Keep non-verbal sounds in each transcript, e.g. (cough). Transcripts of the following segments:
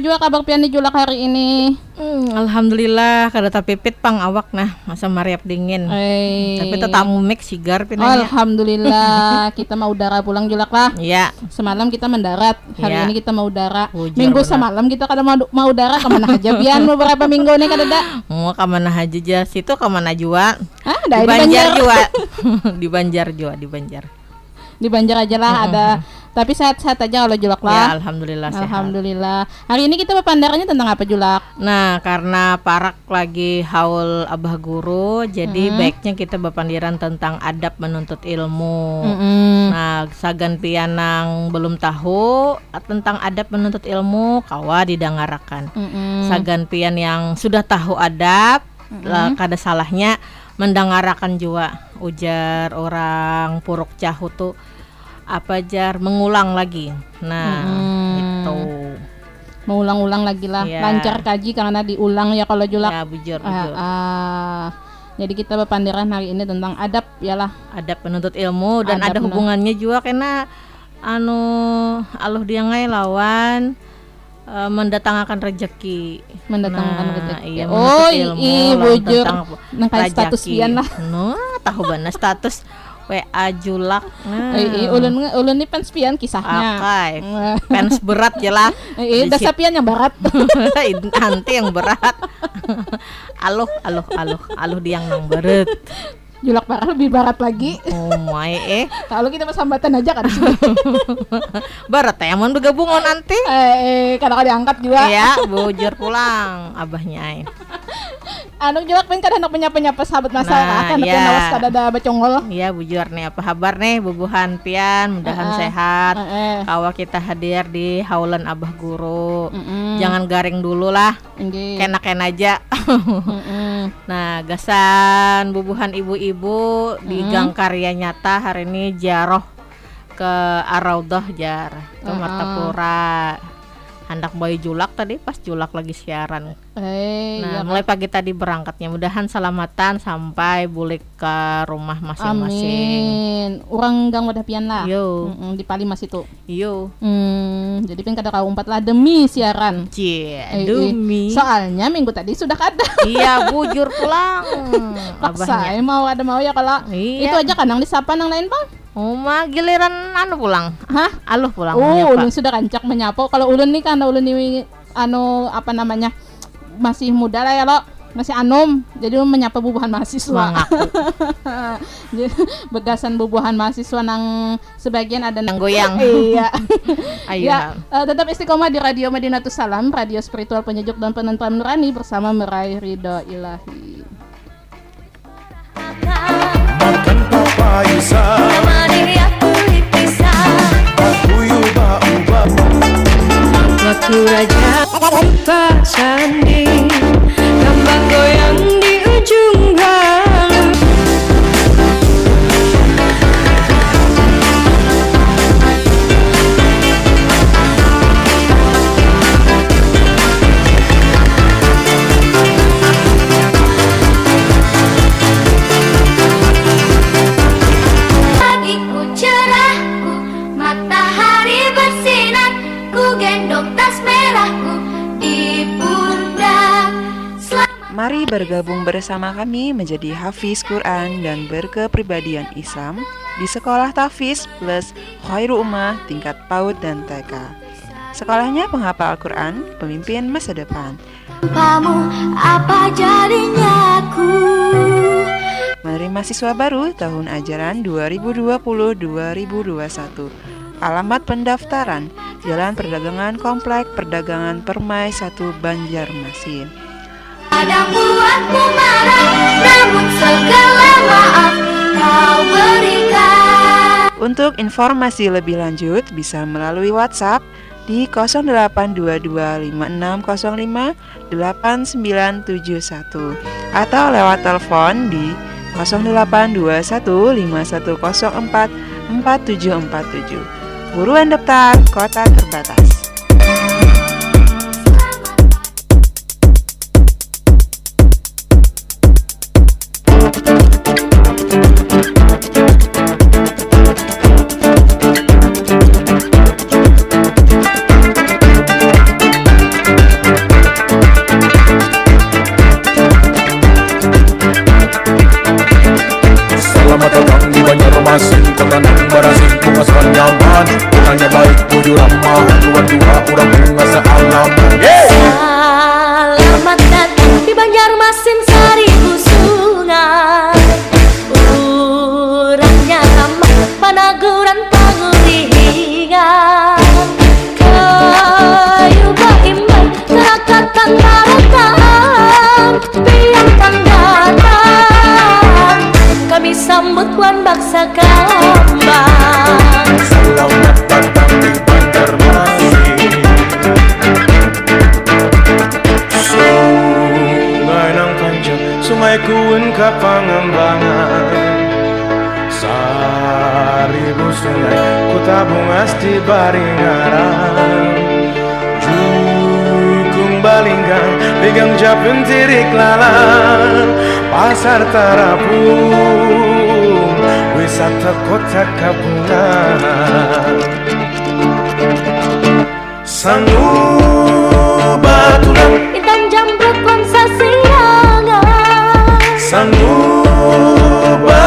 juga kabar pian di Julak hari ini? Hmm, Alhamdulillah kada tapipit pang awak nah masa mariap dingin. Tapi tetamu mek sigar pinanya. Alhamdulillah (laughs) kita mau udara pulang Julak lah. Iya. Semalam kita mendarat, hari Iya. ini kita mau udara. Hujan minggu benar. semalam kita kada mau, mau udara ke mana aja Bian beberapa minggu nih kada ada. (gasps) Mau ke mana aja aja situ ke mana jua? Ah, (laughs) (laughs) Di Banjar. jua. di Banjar jua, di Banjar. Di Banjar aja lah ada. Tapi sehat-sehat aja kalau Julak Ya, lah. alhamdulillah sehat. Alhamdulillah. Hari ini kita berpandarannya tentang apa Julak? Nah, karena Parak lagi haul abah guru, jadi Hmm. baiknya kita berpandiran tentang adab menuntut ilmu. Mm-mm. Nah, sagan pianang belum tahu tentang adab menuntut ilmu, kawa didangarakan. Mm-mm. Sagan pian yang sudah tahu adab, lah kada salahnya mendangarakan juga ujar orang puruk cahu tuh apa jar mengulang lagi. Nah, Mm-mm. itu. Mengulang-ulang lagi lah. Iya. Lancar kaji karena diulang ya kalau Julak. Ya, bujur, Ah, bujur. ah. Jadi kita berpandiran hari ini tentang adab ya lah. Adab menuntut ilmu dan Adab ada hubungannya juga karena anu aluh dia ngai lawan eh, mendatangkan rezeki. Mendatangkan Nah, rezeki. Iya, Oh, iya, bujur. Nah, kayak status pian lah. (laughs) No, tahu benar status WA julak. Nah, Eh, ulun ulun ini fans pian kisahnya. Akai. Eh, Fans berat ya lah. (laughs) Eh, Di dasar pian yang barat. (laughs) Nanti yang berat. aluh, aluh, aluh, aluh diang nang berat. Julak parah lebih barat lagi. Oh my eh. (laughs) Kalau kita persambatan aja kan. (laughs) Berat ya, mau bergabung nanti. eh, eh, kadang-kadang diangkat juga. Iya, bujur pulang abahnya ay. (laughs) Anu julak pun kadang hendak penyapa-nyapa sahabat masalah Nah, kan iya. nawas kada ada bacongol. Iya bujur nih apa kabar nih bubuhan pian mudahan Ah, ah. sehat. Eh, eh. Kawa kita hadir di haulan abah guru. Mm-mm. Jangan garing dulu lah, kenak-ken aja. Mm-mm. (laughs) nah, gasan bubuhan ibu-ibu di Gang Karya Nyata hari ini jaroh ke Araudah jar ke Ah, ah. Martapura. Hendak bayi julak tadi pas julak lagi siaran. Eh, Nah, iya. mulai pagi tadi berangkatnya. Mudahan selamatan sampai balik ke rumah masing-masing. Amin. Orang gang wadah pian lah. Yo, Mm-mm, di Palimas itu. yo, Hmm, jadi pengen kada kau umpat lah demi siaran. cie, Eh, eh. demi. Soalnya minggu tadi sudah kada. iya, (laughs) bujur pulang. Paksa eh, mau ada mau ya kalau Iya. itu aja kadang disapa nang lain bang. Oh, mah giliran anu pulang. Hah? Aluh pulang. Oh, ulun sudah rancak menyapa. Kalau ulun nih kan ulun nih anu apa namanya masih muda lah ya lo masih anom jadi ulun menyapa bubuhan mahasiswa (laughs) begasan bubuhan mahasiswa nang sebagian ada Yang goyang. (laughs) iya (laughs) Ayo. ya eh, tetap istiqomah di radio Madinatus Salam radio spiritual penyejuk dan penentram nurani bersama meraih ridho ilahi Waktu raja Pak Sandi bersama kami menjadi Hafiz Quran dan berkepribadian Islam di Sekolah Tafiz plus Khairu Ummah tingkat PAUD dan TK. Sekolahnya penghafal Al-Quran, pemimpin masa depan. Tanpamu apa jadinya ku Menerima siswa baru tahun ajaran 2020-2021. Alamat pendaftaran Jalan Perdagangan Komplek Perdagangan Permai 1 Banjarmasin. Untuk informasi lebih lanjut bisa melalui WhatsApp di 0828256971 atau lewat telepon di 082151044747. Buruan daftar kota terbatas. jurang mau dua dua kurang kuun ka pangembangan Saribu sungai Ku tabung asti baringaran. Jukung balinggang Pegang japun tirik lalang Pasar Tarapung Wisata kota kabungan Sangu baturan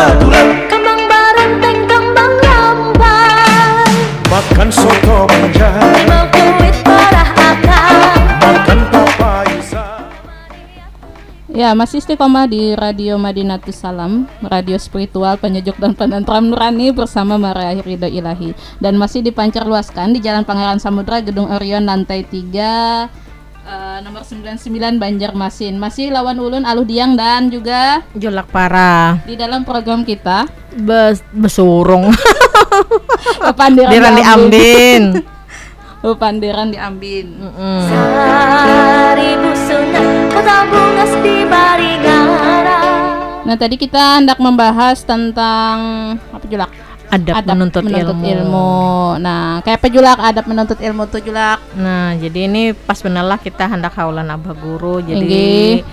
baturan Kembang barenteng kembang lambai Makan soto banjar Mau kuit parah akang Makan Ya, masih istiqomah di Radio Madinatus Salam, radio spiritual penyejuk dan penentram nurani bersama Maria Ridho Ilahi. Dan masih dipancar luaskan di Jalan Pangeran Samudra, Gedung Orion, lantai 3, eh, nomor 99 Banjarmasin. Masih lawan ulun Aluh Diang dan juga Julak parah. di dalam program kita Bes besurung. (laughs) Pepandiran Diran (laughs) di Ambin. Mm-mm. Seribu sungai Kota bungas di Baringara Nah, tadi kita hendak membahas tentang apa julak? Adab, menuntut, ilmu. ilmu. Nah, kayak pejulak adab menuntut ilmu tuh julak. Nah, jadi ini pas bener lah kita hendak haulan abah guru. Jadi Inggih.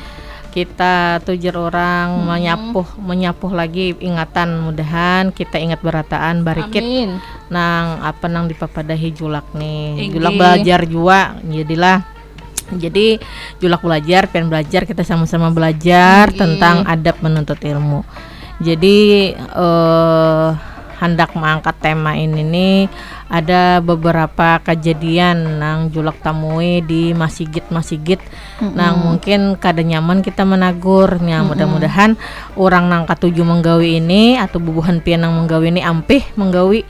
kita tujuh orang menyapuh menyapuh lagi ingatan mudahan kita ingat berataan barikit Amin. nang apa nang dipapadahi julak nih Inggih. julak belajar juga jadilah jadi julak belajar pengen belajar kita sama-sama belajar Inggih. tentang adab menuntut ilmu jadi eh hendak mengangkat tema ini nih ada beberapa kejadian nang julak tamui di masjid masjid nang mungkin kada nyaman kita menagur. Nya mudah-mudahan orang nang katuju menggawi ini atau bubuhan pian nang menggawi ini ampih menggawi.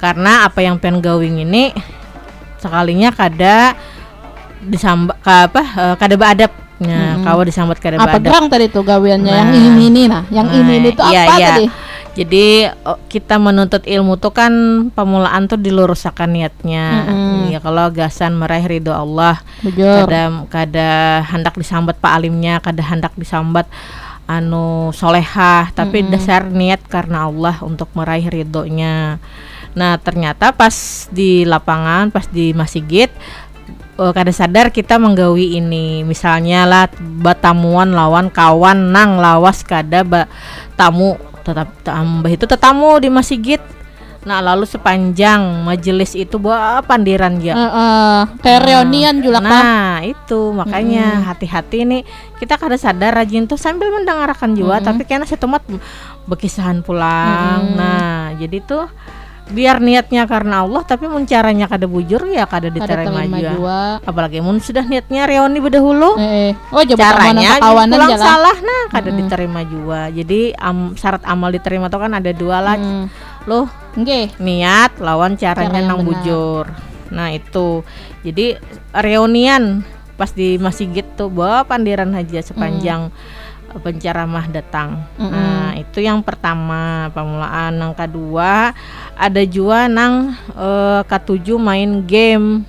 Karena apa yang pian gawing ini sekalinya kada disambat ka apa eh, kada beadab. Nya kawa disambat kada Apa gerang tadi tuh gawiannya? Yang Nah. ini ini nah, yang Nah, ini ini tuh iya, apa iya. tadi? Jadi kita menuntut ilmu tuh kan pemulaan tuh diluruskan niatnya. Mm-mm. Ya kalau gasan meraih ridho Allah, Bujur. kada kada hendak disambat pak alimnya, kada hendak disambat anu solehah, tapi dasar niat karena Allah untuk meraih ridhonya. Nah ternyata pas di lapangan, pas di masjid eh, kada sadar kita menggawi ini misalnya lah batamuan lawan kawan nang lawas kada ba, tamu tetap tambah itu tetamu di masjid nah lalu sepanjang majelis itu buat pandiran ya kayak reunian julak Pak. Nah, itu makanya hati-hati nih. Kita kada sadar rajin tuh sambil mendengarkan juga tapi karena setemat bekisahan pulang. Nah, jadi tuh biar niatnya karena Allah tapi mun caranya kada bujur ya kada Ada diterima terima juga. Apalagi mun sudah niatnya reuni berdahulu Eh, eh. oh caranya kawanan pulang jalan. salah nah kada diterima juga. Jadi am- syarat amal diterima tuh kan ada dua lah. Hmm. Loh, Nggih. niat lawan caranya Cara nang benar. bujur. Nah itu jadi reunian pas di masjid tuh bawa pandiran haji sepanjang Hmm. Penceramah datang. Mm-mm. Nah itu yang pertama pemulaan. Yang kedua ada juga nang eh, ketujuh main game.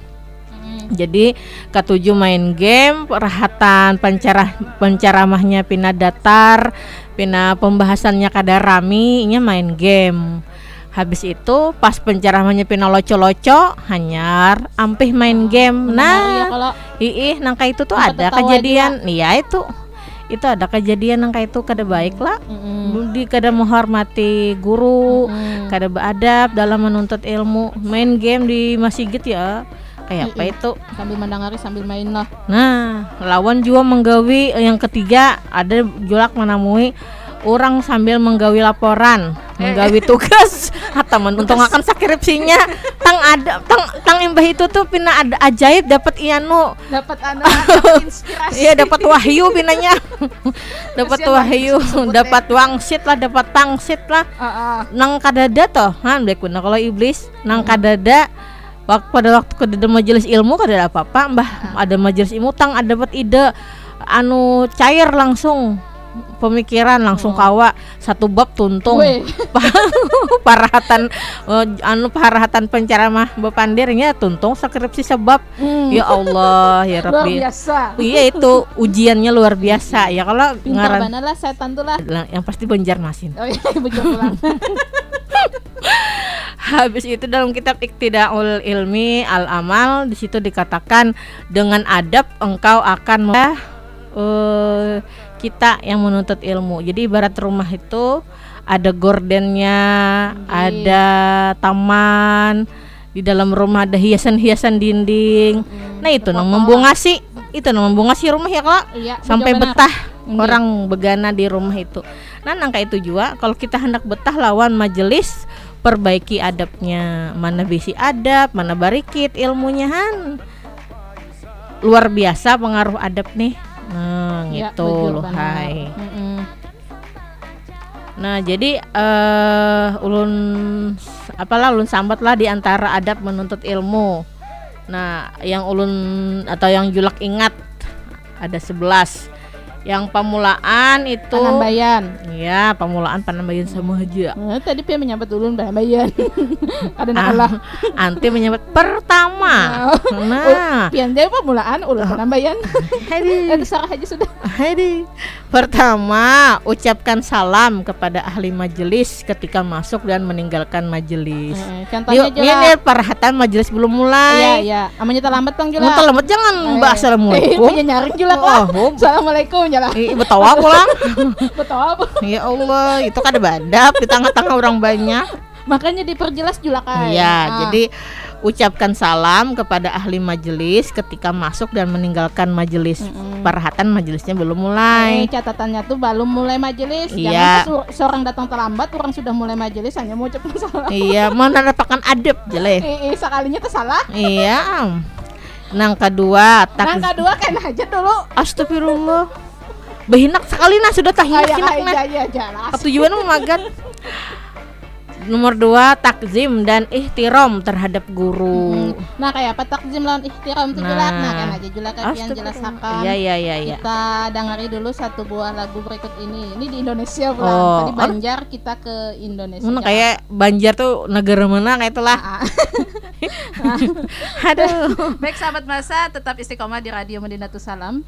Jadi ketujuh main game, perhatan pencerah penceramahnya pina datar, pina pembahasannya kada rami, nya main game. Habis itu pas penceramahnya pina loco-loco, hanyar ampih main game. ya Nah, kalau ih nangka itu tuh ada kejadian. Iya itu. Itu ada kejadian nangka itu kada baik lah. Mm-mm. Di kada menghormati guru, Mm. kada beadab dalam menuntut ilmu. Main game di masjid ya. Kayak apa itu? sambil mendengari sambil main lah. Nah, lawan juga menggawi yang ketiga ada julak menamui orang sambil menggawi laporan, Eh. menggawi tugas. (laughs) Hataman untung akan skripsinya tang ada tang tang imbah itu tuh pina ada ajaib dapat ianu dapat anak (laughs) dapat inspirasi Iya dapat wahyu pinanya. (laughs) dapat wahyu, disebut, dapat wangsit lah, dapat tangsit lah. Ah, ah. Nang kadada toh, han baik bener kalau iblis nang kadada waktu pada waktu kadada majelis ilmu kadada apa-apa, Mbah. Ada majelis ilmu tang ada dapat ide anu cair langsung pemikiran langsung kawa satu bab tuntung. (laughs) Parahatan eh, anu parahatan penceramah bepandirnya tuntung skripsi sebab. Hmm. ya Allah ya luar Rabbi. biasa. Iya itu ujiannya luar biasa. Ya kalau ngaran lah setan tuh lah. Yang pasti Banjarmasin. oh iya (laughs) Habis itu dalam kitab Iktidaul Ilmi Al Amal di situ dikatakan dengan adab engkau akan eh, kita yang menuntut ilmu. Jadi ibarat rumah itu ada gordennya, ada taman, di dalam rumah ada hiasan-hiasan dinding. Nah itu nang membungasi, itu nang membungasi rumah ya kak. iya sampai benar. betah Iya. orang begana di rumah itu. Nah, nangka itu juga kalau kita hendak betah lawan majelis perbaiki adabnya. Mana bisi adab, mana barikit ilmunya han. Luar biasa pengaruh adab nih. Nah, Iya, gitu loh, hai. Mm-mm. Nah, jadi eh ulun apalah ulun sambat lah di antara adab menuntut ilmu. Nah, yang ulun atau yang julak ingat ada 11. Yang pamulaan itu Panambayan Iya, pamulaan Panambayan sama aja. Eh, tadi Pia menyambut dulu Panambayan (laughs) ada Ah, nakalah Anti menyebut pertama. (laughs) Nah, Pian dia pemulaan ulah Panambayan (laughs) Hedi, eh terserah aja sudah. Hedi. Pertama, ucapkan salam kepada ahli majelis ketika masuk dan meninggalkan majelis. Eh, contohnya Yuk, ini perhatian majelis belum Iya mulai. iya amanya terlambat bang Mau jelas terlambat jangan mbak Eh, assalamualaikum. punya nyaring juga Oh, lah Assalamualaikum jelas Ih, betul aku (laughs) betul apa ya Allah, itu kan ada badap di tengah-tengah orang banyak. makanya diperjelas juga kan Iya, Ah. jadi ucapkan salam kepada ahli majelis ketika masuk dan meninggalkan majelis. Mm-mm. Perhatian majelisnya belum Eh, mulai. catatannya tuh belum mulai majelis Iya. jangan seorang datang terlambat orang sudah mulai majelis hanya mau ucapkan salam iya, menandakan adab jelek. eh, eh, sekalinya salah iya. Nang kedua, tak kedua kan aja dulu Astagfirullah. Behinak sekali nah sudah tahinak Ayah hinak nah. aja ya jelas Tujuan magat. Nomor dua, takzim dan ihtiram terhadap guru. Nah kayak apa takzim lawan ihtiram itu Nah. jelas Nah kan aja jelas kan yang Astagfirullah. jelaskan Iya, iya, iya, iya. Kita dengari dulu satu buah lagu berikut ini Ini di Indonesia pulang Oh. Tadi Banjar kita ke Indonesia Mana kayak Banjar tuh negara mana kayak itulah. Ah. (laughs) Aduh. Baik sahabat masa tetap istiqomah di Radio Madinatus Salam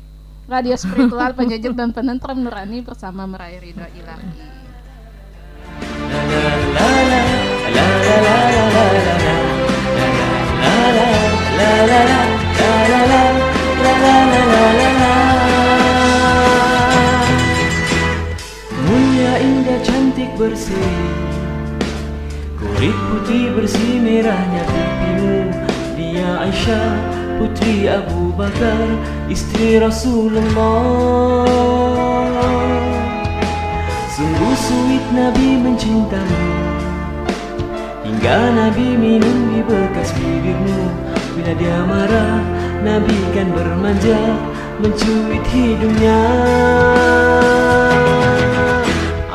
Radio spiritual penyejuk dan penentram nurani bersama meraih ridho ilahi. Mulia indah cantik bersih Kulit putih bersih merahnya pipimu Dia Aisyah putri Abu Bakar Istri Rasulullah. Sungguh suit Nabi mencintamu. Hingga Nabi minum di bekas bibirmu. Bila dia marah Nabi kan bermanja Mencuit hidungnya.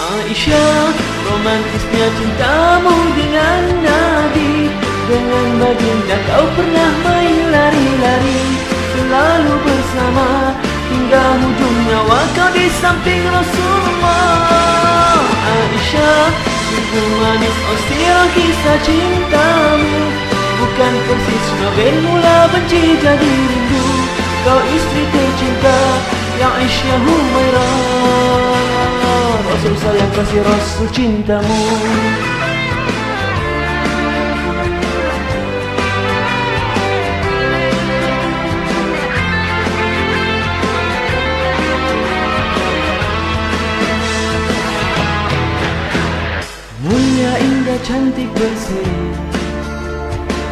Aisyah Romantisnya cintamu dengan Dengan baginda kau pernah main lari-lari Selalu bersama. Hingga hujung nyawa kau di samping Rasulullah. Aisyah Sungguh manis oh sirah kisah cintamu. Bukan persis novel mula benci jadi rindu. Kau istri tercinta Yang Aisyah Humairah. Rasul sayang kasih Rasul cintamu cantik bersih.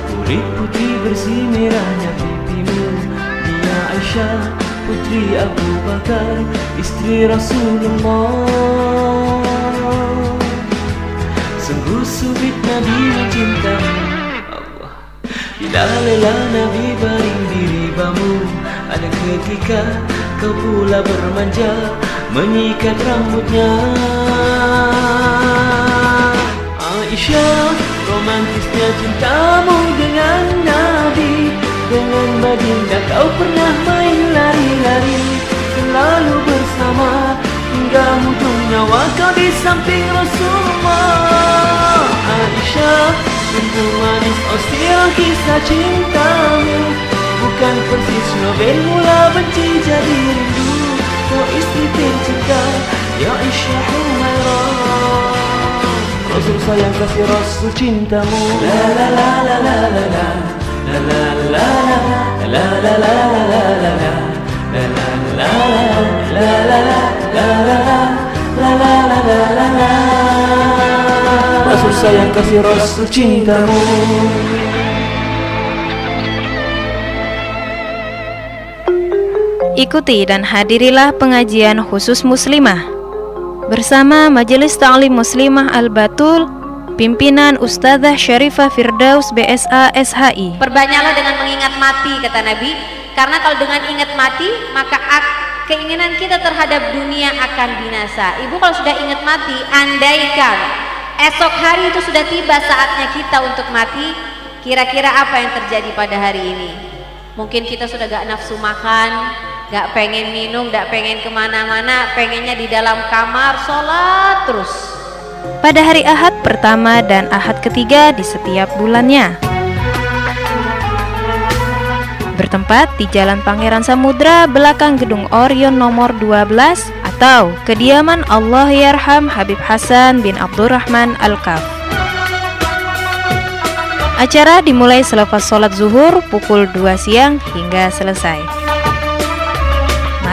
Kulit putih bersih merahnya pipimu. Dia Aisyah Putri Abu Bakar Istri Rasulullah. Sungguh sulit Nabi mencintamu Allah. Bila lelah Nabi baring di ribamu Ada ketika kau pula bermanja Menyikat rambutnya Aisyah Romantisnya cintamu dengan Nabi. Dengan baginda kau pernah main lari-lari Selalu bersama. Hingga hujung nyawa kau di samping Rasulullah. Aisyah Sungguh manis oh sirah kisah cintamu. Bukan persis novel mula benci jadi rindu. Kau istri tercinta Ya Aisyah Humairah Rasul sayang kasih Rasul cintamu La la la la la la la La la la la la la la la la la La la la la la la la la la la la la la la la Rasul sayang kasih Rasul cintamu Ikuti dan hadirilah pengajian khusus muslimah bersama Majelis Ta'lim Muslimah Al-Batul pimpinan Ustazah Syarifah Firdaus BSA SHI. Perbanyaklah dengan mengingat mati kata Nabi. Karena kalau dengan ingat mati Maka ak- keinginan kita terhadap dunia akan binasa. Ibu kalau sudah ingat mati Andaikan Esok hari itu sudah tiba saatnya kita untuk mati Kira-kira apa yang terjadi pada hari ini? Mungkin kita sudah gak nafsu makan Gak pengen minum, gak pengen ke mana-mana Pengennya di dalam kamar Sholat terus Pada hari Ahad pertama dan Ahad ketiga di setiap bulannya. Bertempat di Jalan Pangeran Samudra belakang Gedung Orion nomor 12 atau kediaman Allah Yarham Habib Hasan bin Abdurrahman Al-Kaf. Acara dimulai selepas sholat zuhur pukul 2 siang hingga selesai.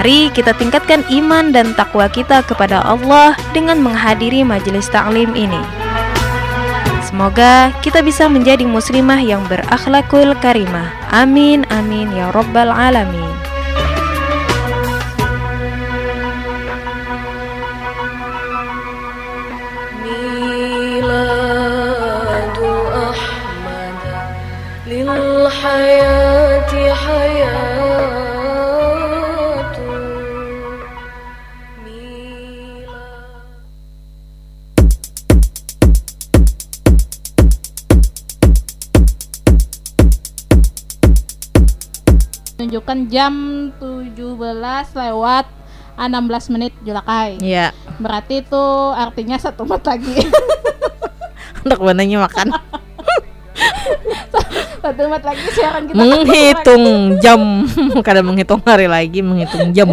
Mari kita tingkatkan iman dan takwa kita kepada Allah dengan menghadiri majelis taklim ini. Semoga kita bisa menjadi muslimah yang berakhlakul karimah. Amin amin ya rabbal alamin. Miladu Menunjukkan jam 17 lewat 16 menit Julakai. Iya. Berarti itu artinya satu menit lagi. (laughs) Anak bananya makan. (laughs) satu menit lagi siaran kita. menghitung jam (laughs) kadang menghitung hari lagi menghitung jam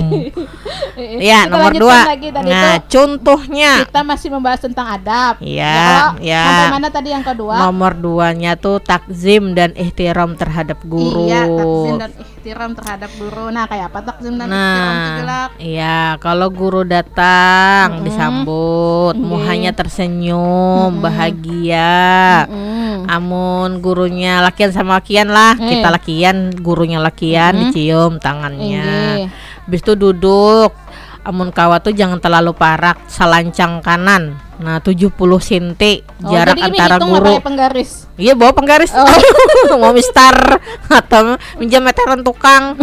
(laughs) ya Kita nomor dua lagi tadi nah tuh contohnya kita masih membahas tentang adab. Iya, kalau ya. Sampai mana tadi yang kedua? nomor duanya tuh takzim dan ihtiram terhadap guru Iya, takzim dan ihtiram terhadap guru. Nah, kayak apa takzim dan ihtiram itu Nah, iya kalau guru datang Mm-mm. disambut, Nggih. muhanya tersenyum, Mm-mm. bahagia. Mm-mm. Amun gurunya lakian sama lakian lah, Eh. kita lakian, gurunya lakian, Mm-mm. dicium tangannya. Inggih. Habis itu duduk. Amun kawa tuh jangan terlalu parak, selancang kanan. Nah, 70 cm Oh, jarak jadi antara guru. pakai penggaris. Iya, bawa penggaris. Oh. (laughs) Mau mistar atau minjam meteran tukang.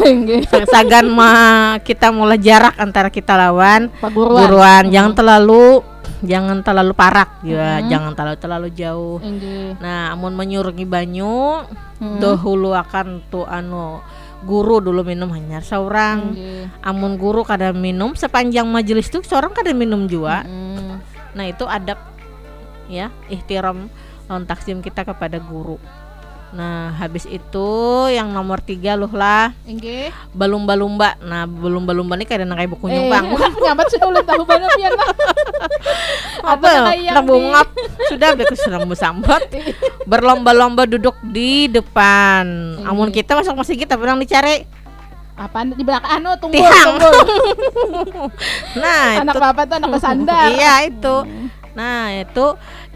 Sagan mah kita mulai jarak antara kita lawan Paguruan. guruan. Mm. Jangan terlalu jangan terlalu parak ya, Mm. jangan terlalu terlalu jauh. Inggih. Nah, amun menyuruhi banyu Mm. dahulu akan tuh anu guru dulu minum hanya seorang. Inggih. Amun guru kada minum sepanjang majelis tuh seorang kada minum juga. Mm. Nah, itu adab ya, ihtiram lawan taksim kita kepada guru. Nah, habis itu yang nomor tiga loh lah Inggih. balumba-lumba. Nah, balumba-lumba ini kayak kayak buku Eh, nyumbang. (laughs) nyabat sudah ulang tahu banget pian lah. (laughs) Apa? Atau kayak yang Nak bungap. Sudah beku serem sambat. Berlomba-lomba duduk di depan. Ini. Amun kita masuk masih kita pernah dicari. Apa di belakang anu tunggu Tihang. tunggu. (laughs) Nah, anak itu bapak tuh anak kesandar. Iya, itu. Nah, itu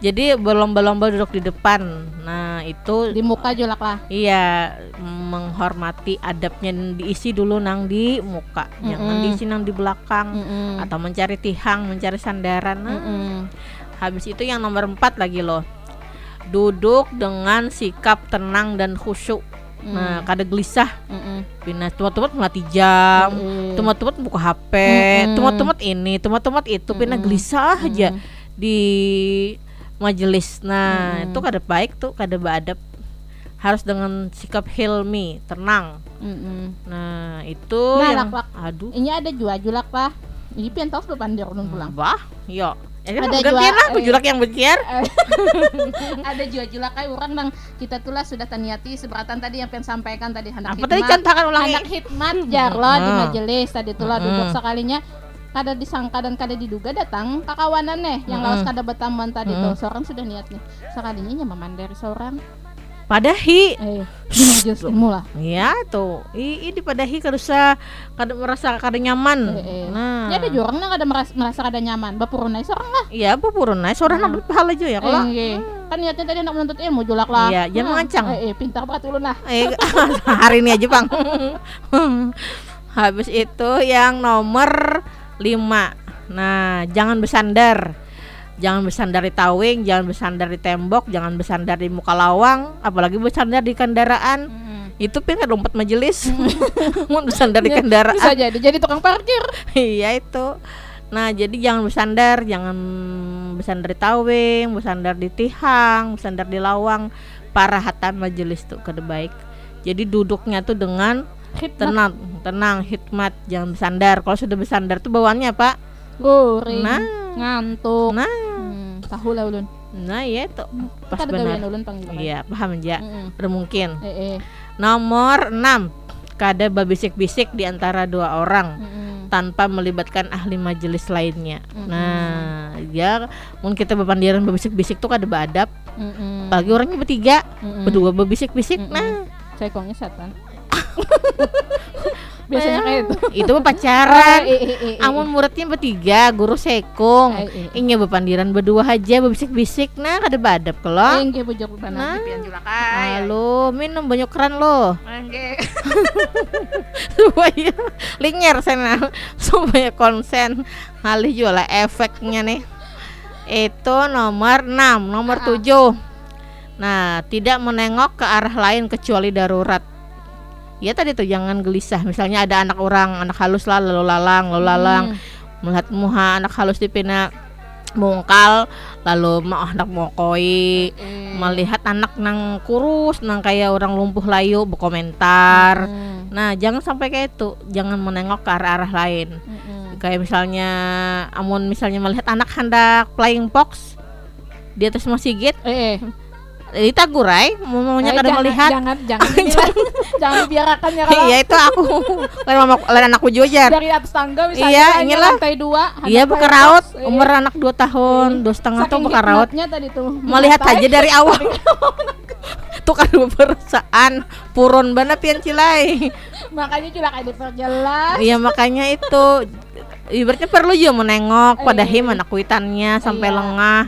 Jadi berlomba-lomba duduk di depan. Nah, itu Di muka julak lah. Iya, menghormati adabnya diisi dulu nang di muka, jangan Mm-mm. diisi nang di belakang Mm-mm. atau mencari tihang, mencari sandaran. Nah, Mm-mm. habis itu yang nomor empat lagi loh. Duduk dengan sikap tenang dan khusyuk. Nah, kada gelisah. Mm-mm. Pina tumat-tumat melatih jam, Mm-mm. tumat-tumat buka HP, Mm-mm. tumat-tumat ini, tumat-tumat itu, pina Mm-mm. gelisah aja di majelis. Nah, Mm-mm. itu kada baik tuh, kada beadab. Harus dengan sikap hilmi, tenang. Mm-mm. Nah, itu Nah, yang lak-lak. aduh. Ini ada jua julak lah. Ini pian tahu lu pandir ulun pulang. Bah, yo. Ya, Ada ada jua- lah, eh. julak yang benciar. (laughs) ada jua julak kayak orang nang kita tuh lah sudah taniati seberatan tadi yang pengen sampaikan tadi hendak Apa tadi contohkan ulangi? hendak hikmat jar lo di Hmm. majelis tadi tuh lah duduk Hmm. sekalinya kada disangka dan kada diduga datang kakawanan nih yang Hmm. lawas kada tadi Hmm. tuh seorang sudah niat nih sekalinya nyaman dari seorang Padahi. eh di majelis ilmu lah Ya tuh, i, i dipadahi kada usah kada merasa kada nyaman. Eh, eh. Nah, Ini ada yang kada merasa, merasa kada nyaman bapurun aja seorang lah Iya, purun nah, seorang nak pahala aja ya kalau. Eh, eh. kan niatnya tadi nak menuntut ilmu julak lah Iya, jangan Nah, mengancang. eh, eh, pintar banget ulun lah Eh, (laughs) hari ini aja bang. (laughs) Habis itu yang nomor 5 Nah, jangan bersandar. Jangan bersandar di tawing, jangan bersandar di tembok, jangan bersandar di muka lawang, apalagi bersandar di kendaraan. Itu pengen lompat majelis. (laughs) Mau bersandar di kendaraan. bisa jadi jadi tukang parkir iya itu. Nah, jadi jangan bersandar, jangan bersandar di tawing, bersandar di tihang, bersandar di lawang. Parahatan majelis tuh kada baik. Jadi duduknya tuh dengan tenang, tenang, hikmat, jangan bersandar. Kalau sudah bersandar tuh bawaannya Pak. Goring, Nah. ngantuk. Nah, Hmm, tahu lah ulun. nah ya itu pas Kan ada benar. ulun. Iya, paham aja. Mm-mm. Udah mungkin. Eh, eh. Nomor 6. Kada babisik-bisik di antara dua orang. Mm-mm. tanpa melibatkan ahli majelis lainnya. Mm-mm. Nah, ya mun kita bepandiran berbisik-bisik tuh kada beadab. Mm-mm. Apalagi orangnya bertiga, Mm-mm. berdua berbisik-bisik. Mm-mm. Nah, Cekongnya setan. (laughs) Biasanya kayak itu. itu pacaran. Amun muridnya bertiga, guru sekong. Eh. Inya bepandiran berdua aja berbisik-bisik. Nah, kada beadab Eh, kalau. nggih bujur Nah. benar. Halo, minum banyak keran lo. Supaya linger sana supaya konsen ngalih juga lah efeknya nih itu nomor 6 nomor 7 nah tidak menengok ke arah lain kecuali darurat ya tadi tuh jangan gelisah misalnya ada anak orang anak halus lah lalu lalang lalu lalang melihat muha anak halus di pina mungkal lalu mau anak mokoi melihat anak nang kurus nang kayak orang lumpuh layu berkomentar Hmm. Nah, jangan sampai kayak itu. Jangan menengok ke arah-arah lain. Mm-mm. Kayak misalnya amun misalnya melihat anak hendak flying fox di atas masjid, Eh, eh. Eh, ditagurai mau maunya Eh, kada jangan- melihat. Jangan, jangan, (laughs) inilah. jangan dibiarkan ya kalau Iya itu aku. Lain mama lain anakku juga. dari atas tangga misalnya Iya, hanya inilah. lantai dua Iya buka raut eh, umur anak 2 tahun, dua setengah tuh buka raut. hikmatnya tadi tuh Melihat aja dari (laughs) awal. tuh kan perasaan purun banget pian cilai. makanya juga kayak diperjelas Iya makanya itu ibaratnya perlu juga menengok Eh, pada him anak kuitannya sampai Iya. lengah.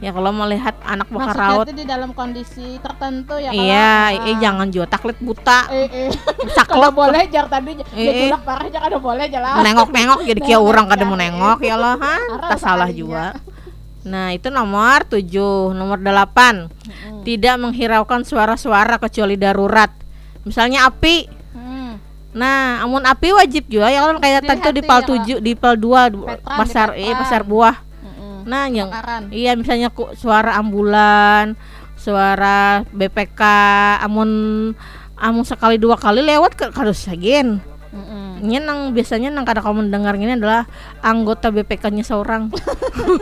Ya kalau melihat anak bakal Maksudnya raut, itu di dalam kondisi tertentu ya kalau iya, ah, eh jangan juga taklit buta, eh, eh. (laughs) Kalau boleh jar tadi Eh, ya eh. parah jar kada boleh jelas. Nengok-nengok jadi kia Nengok, orang kada ya. mau nengok ya lah, ha? Tak salah juga. Nah itu nomor 7 Nomor 8 Tidak menghiraukan suara-suara kecuali darurat. Misalnya api. Hmm. Nah amun api wajib juga ya kan? Kayak tadi tuh di pal Dilihat 7 Di pal 2 Petran, Pasar eh pasar buah Nah yang Bakaran. Iya misalnya ku, suara ambulan, suara BPK, amun amun sekali dua kali lewat ke harus sagen. Ini nang biasanya nang kada kamu mendengar ini adalah anggota BPK-nya seorang.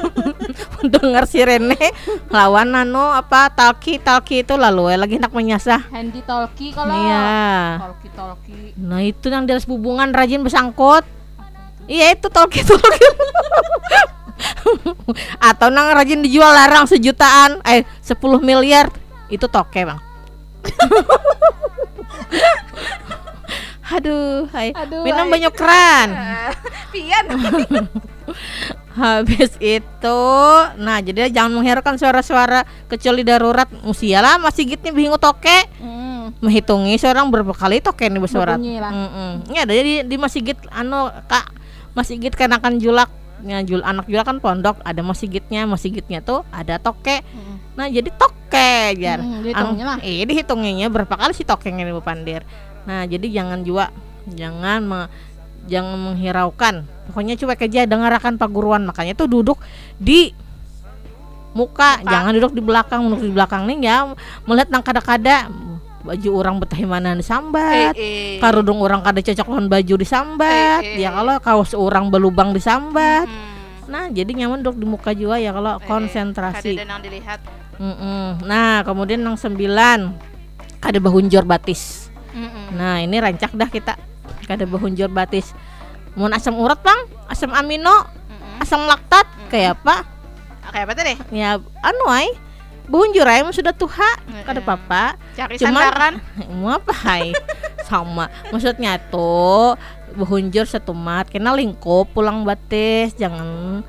(laughs) Dengar sirene lawan nano apa talki talki itu lalu eh, lagi hendak menyasah. Handy talkie kalau Iya. talkie talkie Nah itu yang atas hubungan rajin bersangkut. Iya itu talki talki. (laughs) (laughs) Atau nang rajin dijual larang sejutaan, eh 10 miliar itu toke bang. (laughs) Aduh, hai. Aduh, minum hai. banyak keran. (laughs) pian Habis itu, nah jadi jangan menghiraukan suara-suara kecuali darurat. Musialah masih gitnya bingung toke. Hmm. Menghitungi seorang berapa kali toke nih bersuara. Lah. Mm-mm. Ya, jadi di masjid anu Kak masjid kenakan julak. Jul anak julak kan pondok, ada masjidnya, masjidnya tuh ada toke. Mm. Nah, jadi toke jar. Mm, dihitungnya lah. Iya, dihitunginnya berapa kali sih tokengnya Bu Pandir. Nah, jadi jangan juga jangan me- jangan menghiraukan. Pokoknya cuek aja dengarkan paguruan. Makanya tuh duduk di muka, jangan duduk di belakang. Duduk di belakang nih ya melihat nang kada-kada baju orang betah mana disambat. Eh, Karudung orang kada cocok lawan baju disambat. Eh, eh. Ya kalau kaos orang belubang disambat. Hmm. Nah, jadi nyaman duduk di muka juga ya kalau konsentrasi. Kada yang dilihat. Mm-mm. Nah, kemudian yang sembilan ada bahunjor batis. Mm-mm. Nah, ini rancak dah kita. Ada bahunjor batis. Mau asam urat bang, asam amino, asam laktat, kayak apa? Kayak apa tadi? Ya, anu ay, bahunjur ay mah sudah tuha, kada apa-apa. Cari Cuman- sandaran. (laughs) Mau apa ay? Sama. Maksudnya tuh bahunjur satu mat, kena lingkup pulang batis, jangan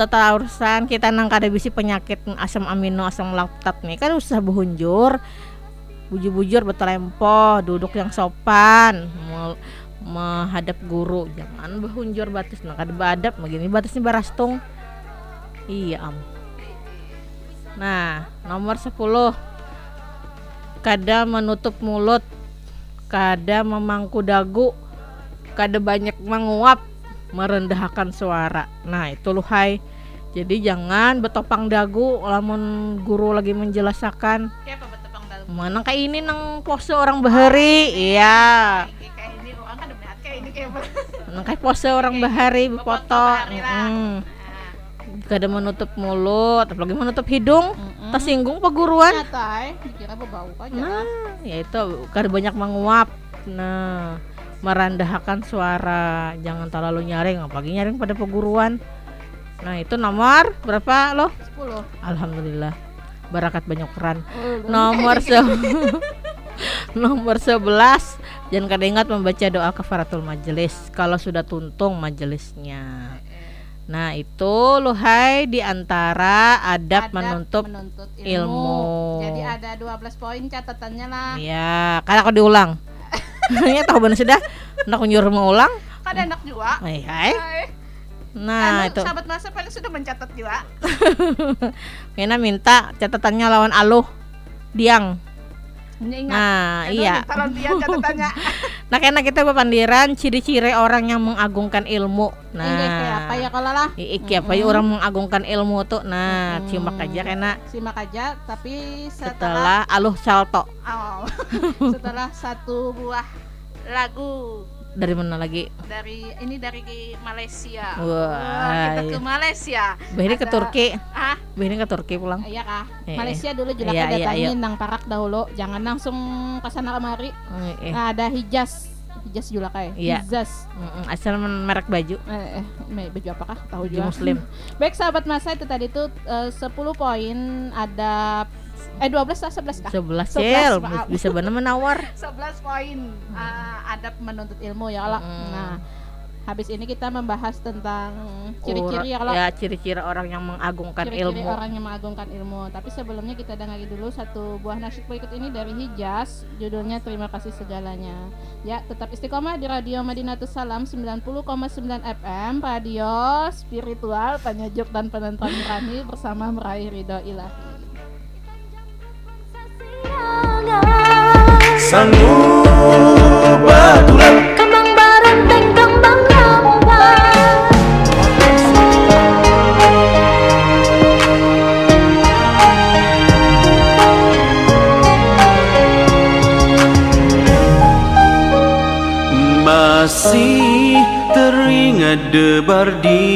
tetap urusan. Kita nang kada bisi penyakit asam amino asam laktat nih kan usah behunjur bujur-bujur betelempoh duduk yang sopan. Mel- menghadap guru jangan behunjur batis. Nah kada badap begini batisnya barastung. Iya am nah nomor 10 kada menutup mulut. Kada memangku dagu. Kada banyak menguap. Merendahkan suara. Nah itu luhai. Jadi jangan betopang dagu lamun guru lagi menjelaskan. Mana kayak ini nang pose orang bahari? Iya. Kayak ini orang kan kayak nang pose orang bahari befoto bahari lah. Mm. kada menutup mulut apalagi menutup hidung tersinggung peguruan Nyata, eh. dikira bau aja. Nah, ya itu kada banyak menguap. Nah, merendahkan suara, jangan terlalu nyaring, apalagi nyaring pada peguruan. Nah, itu nomor berapa loh? 10. Alhamdulillah. Barakat banyak keran. Nomor se (laughs) Nomor 11 Jangan kada ingat membaca doa kafaratul majelis kalau sudah tuntung majelisnya. Nah, itu luhai di antara adab, Adab menuntut menuntut ilmu. Jadi ada 12 poin catatannya lah. Iya, kan aku diulang. (laughs) Ya tahu benar sudah. Nak nyuruh mau ulang. Kan enak juga. Hai, hai. Hai. Nah, Anu, itu. sahabat masa paling sudah mencatat juga. (laughs) Kena minta catatannya lawan aluh. Diang. Ingat. Nah, Aduh, iya. Taruh dia catatannya. (laughs) Nah, kena kita papandiran ciri-ciri orang yang mengagungkan ilmu. Nah, Ini kayak apa ya kalau lah? Iki apa ya orang mengagungkan ilmu tuh. Nah, ciumak aja kena Simak aja tapi setelah setelah aluh salto. Oh, (laughs) setelah satu buah lagu Dari mana lagi? dari ini dari Malaysia. Wah, kita ke iya. Malaysia. Bahini ke Ada- Turki. Ah, Bahini ke Turki pulang. iya kah? Eh, Malaysia dulu juga iya, ada iya, datangin iya. nang parak dahulu. Jangan langsung ke sana kemari. Eh, eh. Nah, ada Hijaz. Hijaz juga kayak. Iya. Hijaz. Asal merek baju. Eh, eh, baju apakah? Tahu juga. muslim. (laughs) Baik sahabat masa itu tadi tuh eh, 10 poin ada eh 12 lah 11 kah? 11 11, cel. bisa bener menawar. (laughs) 11 poin uh, adab menuntut ilmu ya kalau Mm. nah habis ini kita membahas tentang ciri-ciri ya kalau ya ciri-ciri orang yang mengagungkan ciri-ciri ilmu. orang yang mengagungkan ilmu. Tapi sebelumnya kita dengar dulu satu buah nasyid berikut ini dari Hijaz. Judulnya terima kasih segalanya. Ya tetap istiqomah di radio Madinatus Salam 90,9 FM radio spiritual penyejuk dan penentang nurani bersama meraih ridho ilahi Masih teringat debar di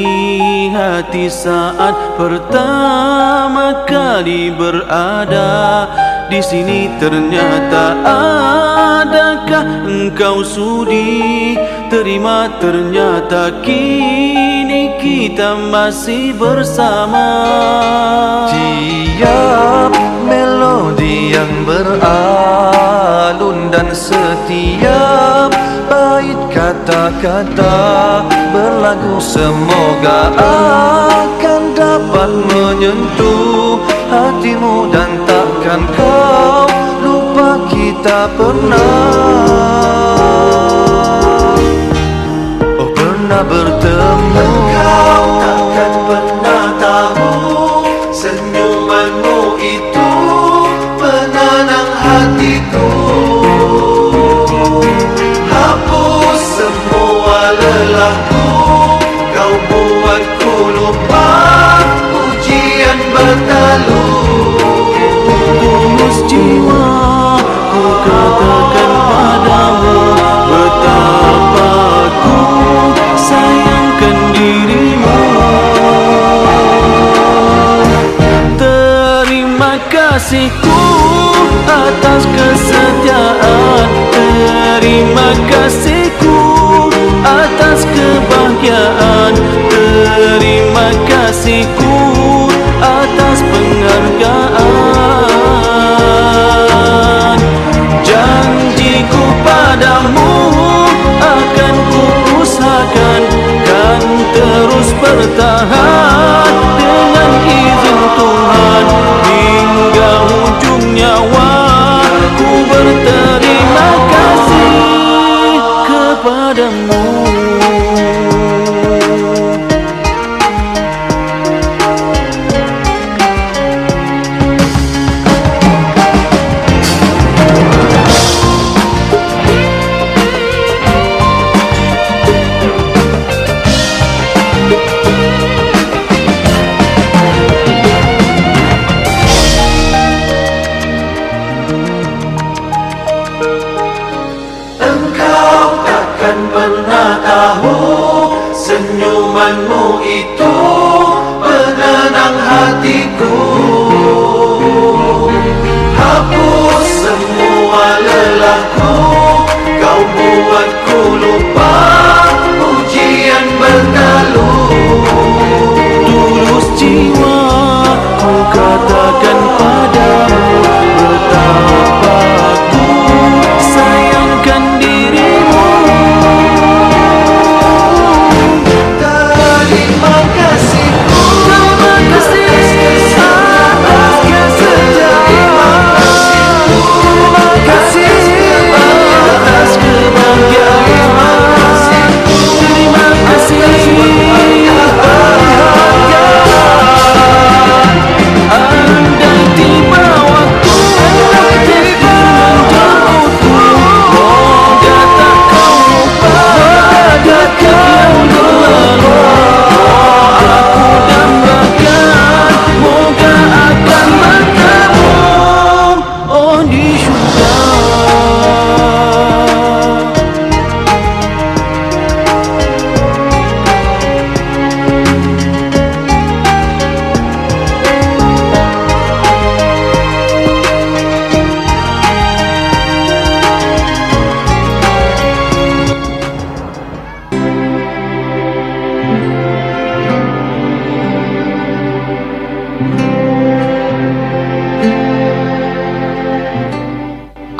hati saat pertama kali berada di sini ternyata adakah engkau sudi? Terima ternyata kini kita masih bersama. Tiap melodi yang beralun dan setiap bait kata-kata berlagu Semoga akan dapat menyentuh hatimu Dan takkan kau lupa kita pernah. Oh pernah bertemu jiwa ku katakan padamu Betapa ku sayangkan dirimu. Terima kasihku atas kesetiaan. Terima kasihku atas kebahagiaan. Terima kasihku atas penghargaan Janjiku padamu akan ku usahakan Kan terus bertahan dengan izin Tuhan. Hingga ujung nyawa ku berterima kasih kepadamu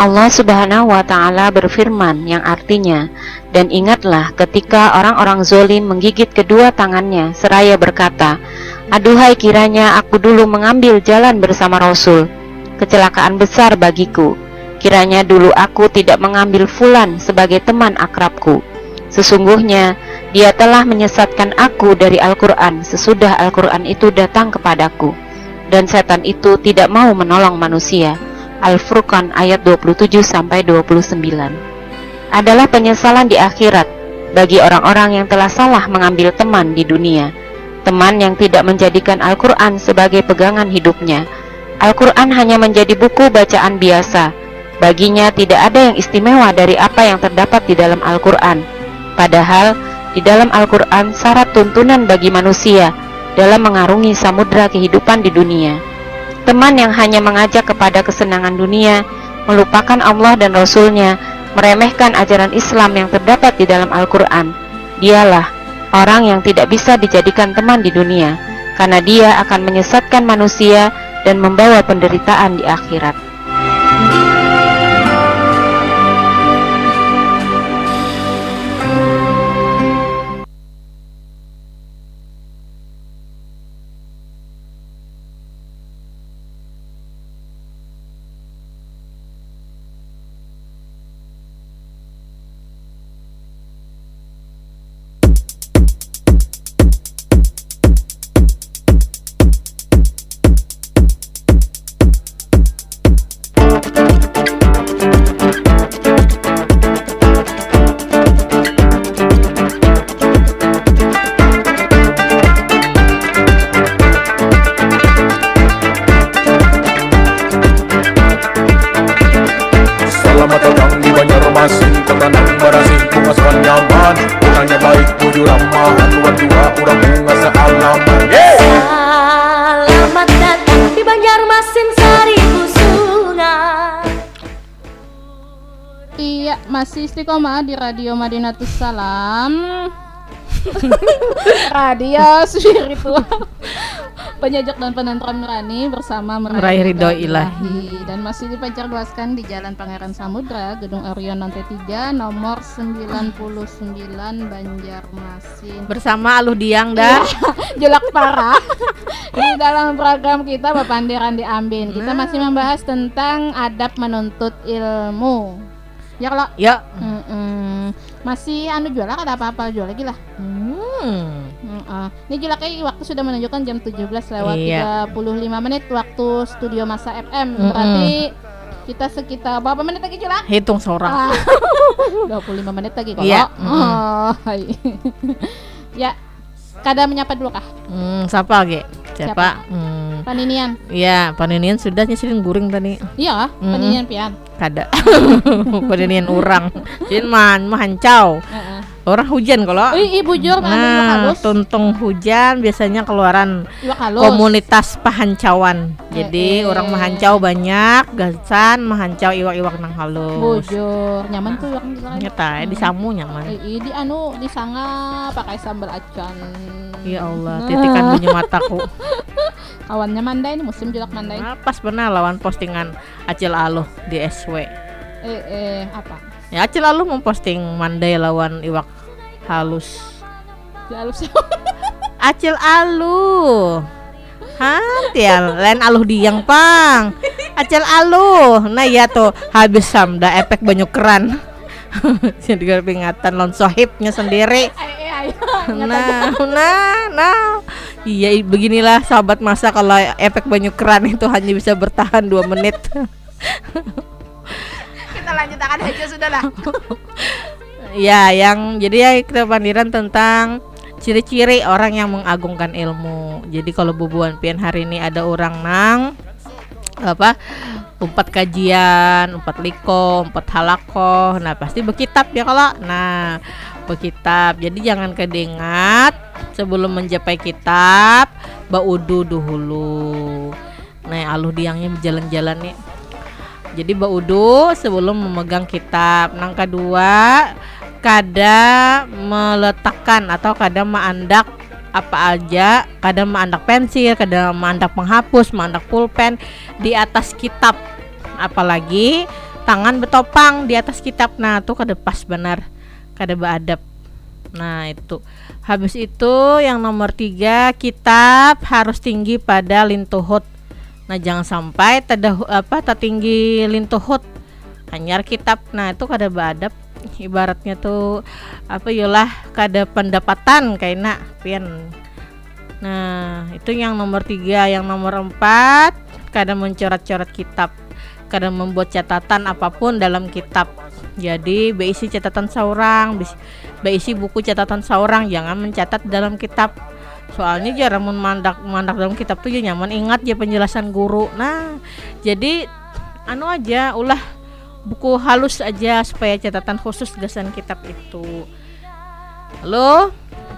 Allah Subhanahu wa taala berfirman yang artinya dan ingatlah ketika orang-orang zolim menggigit kedua tangannya seraya berkata aduhai kiranya aku dulu mengambil jalan bersama Rasul kecelakaan besar bagiku. Kiranya dulu aku tidak mengambil fulan sebagai teman akrabku. Sesungguhnya dia telah menyesatkan aku dari Al-Quran sesudah Al-Quran itu datang kepadaku. Dan setan itu tidak mau menolong manusia Al-Furqan ayat 27 sampai 29 adalah penyesalan di akhirat bagi orang-orang yang telah salah mengambil teman di dunia. Teman yang tidak menjadikan Al-Quran sebagai pegangan hidupnya. Al-Quran hanya menjadi buku bacaan biasa. Baginya tidak ada yang istimewa dari apa yang terdapat di dalam Al-Quran. Padahal di dalam Al-Quran syarat tuntunan bagi manusia dalam mengarungi samudra kehidupan di dunia Teman yang hanya mengajak kepada kesenangan dunia, melupakan Allah dan Rasulnya, meremehkan ajaran Islam yang terdapat di dalam Al-Quran. Dialah orang yang tidak bisa dijadikan teman di dunia, karena dia akan menyesatkan manusia dan membawa penderitaan di akhirat. Istiqomah di Radio Madinatus Salam. (laughs) Radio spiritual penyajak dan penentram nurani bersama Meraih ridho ilahi. dan masih dipancar luaskan di Jalan Pangeran Samudra, Gedung Orion lantai 3, nomor 99 Banjarmasin. Bersama Aluh Diang dan (laughs) Jelak parah. Di dalam program kita Bapak Andi Randi Ambin, kita Nah. masih membahas tentang adab menuntut ilmu. Ya kalau Ya. Mm-mm. masih anu jual lah ada apa-apa jual lagi lah. Hmm. Mm-mm. Ini jual kayak waktu sudah menunjukkan jam 17 lewat Iya. 35 menit waktu studio masa FM. Mm-mm. Berarti kita sekitar berapa menit lagi Jula? Hitung seorang. Ah, (laughs) 25 menit lagi kalau. Iya. Oh, hai. (laughs) ya, kada menyapa dulu kah? Hmm, siapa lagi? Siapa? Siapa? Hmm. Paninian. Iya, paninian sudah nyisirin guring tadi. Iya, paninian pian. Kada. (laughs) paninian orang. Jadi man mahancau. Heeh. Orang hujan kalau. Ih, anu iwak Nah, tuntung hujan biasanya keluaran komunitas pahancauan. Jadi Eh, eh. orang mahancau banyak, gasan mahancau iwak-iwak nang halus. Bujur, nyaman tuh iwak nang Nyata, di samu nyaman. Eh, di anu di sanga pakai sambal acan. Ya Allah, Nah. titikan bunyi (laughs) mataku. Kawannya Mandai ini musim julak Mandai. Nah, pas benar lawan postingan Acil Aluh di SW. Eh eh apa? Ya Acil Aluh memposting Mandai lawan iwak halus. (laughs) Di halus. Acil Aluh. Hah, ya lain aluh diang pang. Acil Aluh. Nah ya tuh habis samda efek banyak keran. Jadi (laughs) peringatan lon sohibnya sendiri. Nah, (laughs) nah, nah. Iya, beginilah sahabat masa kalau efek banyak keran itu hanya bisa bertahan dua menit. Kita lanjutkan aja sudah lah. (laughs) ya, yang jadi ya kita pandiran tentang ciri-ciri orang yang mengagungkan ilmu. Jadi kalau bubuan pian hari ini ada orang nang apa empat kajian, empat liko, empat halako, nah pasti berkitab ya kalau, nah berkitab. Jadi jangan kedengat sebelum mencapai kitab, baudu dahulu. Nah aluh diangnya berjalan-jalan nih. Jadi baudu sebelum memegang kitab. Nang kedua kada meletakkan atau kada meandak apa aja kadang meandak pensil kadang meandak penghapus meandak pulpen di atas kitab. Apalagi tangan betopang di atas kitab. Nah tuh kada pas benar kada beadab. Nah itu. Habis itu yang nomor tiga kitab harus tinggi pada lintuhut nah jangan sampai tada apa tertinggi lintuhut hanyar kitab. Nah itu kada beadab. Ibaratnya tuh apa yolah kada pendapatan kayaknya pian. Nah itu yang nomor tiga. Yang nomor empat kada mencoret-coret kitab. Kada membuat catatan apa pun dalam kitab. Jadi beisi catatan seorang beisi buku catatan seorang jangan mencatat dalam kitab soalnya jarang memandak memandak dalam kitab tuh ya nyaman ingat ya penjelasan guru nah jadi anu aja ulah buku halus aja supaya catatan khusus gasan kitab itu halo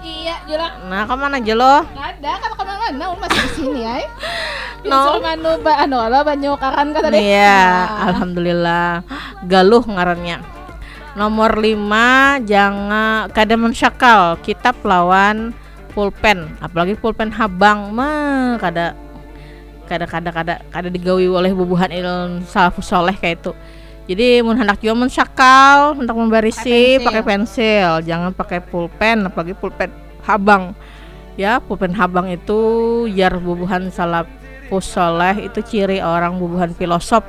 Iya, julak. nah ke mana aja lo Nggak ada kan ke mana-mana Ul masih di sini ay. No. no. anu ba anu lo banyu karan ka tadi. Iya, Nah. alhamdulillah. Galuh ngarannya. Nomor 5 jangan kada mensyakal kitab lawan pulpen, apalagi pulpen habang mah kada kada kada kada kada digawi oleh bubuhan ilmu salafus soleh kayak itu. Jadi mun hendak juga mensyakal, hendak membarisi Pakai pakai pensil, jangan pakai pulpen, apalagi pulpen habang. Ya, pulpen habang itu jar bubuhan salafus soleh itu ciri orang bubuhan filosof.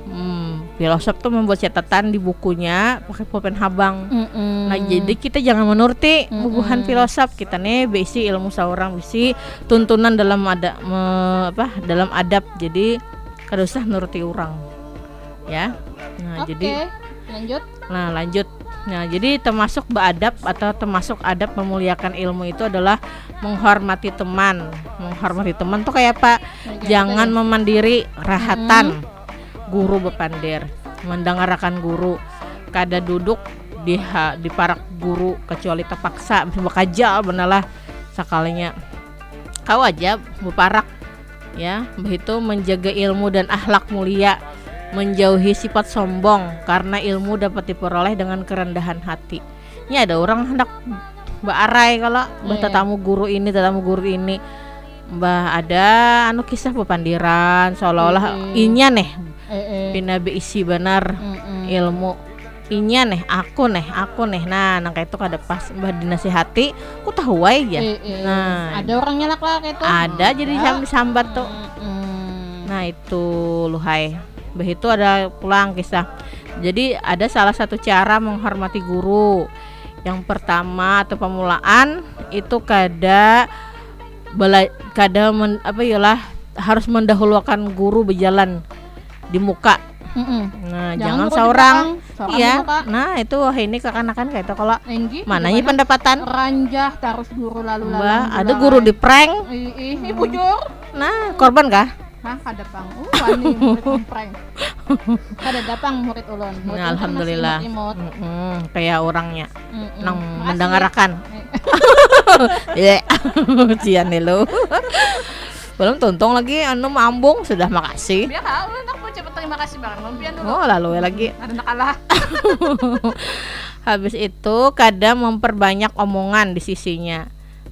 Hmm, filosof tuh membuat catatan di bukunya pakai pulpen habang. Mm-mm. Nah, jadi kita jangan menuruti Mm-mm. bubuhan filosof kita nih besi ilmu seorang besi tuntunan dalam ada me- apa dalam adab. Jadi kada usah nuruti orang. Ya. Nah, Oke, jadi lanjut. Nah, lanjut. Nah, jadi termasuk beradab atau termasuk adab memuliakan ilmu itu adalah menghormati teman. Menghormati teman tuh kayak apa? Jangan memandiri rahatan. Guru bepandir, mendengarkan guru. Kada duduk di ha- di parak guru kecuali terpaksa (laughs) bekerja benalah sekalinya. kau aja buparak ya begitu menjaga ilmu dan akhlak mulia menjauhi sifat sombong karena ilmu dapat diperoleh dengan kerendahan hati ini ada orang hendak mbak arai kalau mbah Iya. tetamu guru ini tetamu guru ini mbah ada anu kisah pepandiran seolah-olah Mm-mm. inya nih Eh, eh. pinabe isi benar Mm-mm. ilmu. Inya nih aku nih aku nih nah nang itu kada pas mbah dinasihati aku tahu aja Eh, eh. nah. Ada orang nyelak lah kayak itu. Ada jadi sam sambat tuh. Mm. nah itu luhai. Begitu ada pulang kisah. Jadi ada salah satu cara menghormati guru. Yang pertama atau pemulaan itu kada bela kada men, apa yalah harus mendahulukan guru berjalan di muka Mm-mm. nah Jangan jangan, seorang iya muka. nah itu wah ini kekanakan kayak itu kalau Enggi, mananya pendapatan ranjah terus guru lalu lalu mbak ada guru di prank ih bujur nah korban kah Hah, kada pang. Uh, wani murid prank. (laughs) Kada dapang murid ulun. Murid Nah, alhamdulillah imut-imut. Mm-mm, kayak orangnya Mm-mm. nang Makasih. mendengarkan Eh. ya cian nih lu belum tuntung lagi anu mambung sudah makasih Biar kau nak mau cepet terima kasih dulu. oh lalu ya lagi Ada kalah. (laughs) habis itu kadang memperbanyak omongan di sisinya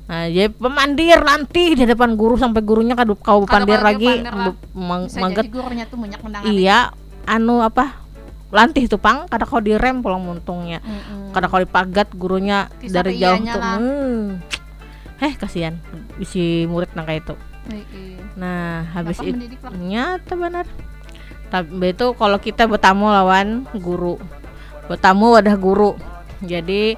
nah jadi pemandir nanti di depan guru sampai gurunya kadu kau pandir lagi mangget jadi gurunya tuh banyak mendengar. iya anu apa lantih tuh pang kada kau direm pulang muntungnya Mm-mm. kada kau dipagat gurunya Kisah dari jauh tuh hmm. eh kasihan isi murid nang kayak itu. Nah habis itu nyata benar. Tapi itu kalau kita bertamu lawan guru. Bertamu wadah guru. Jadi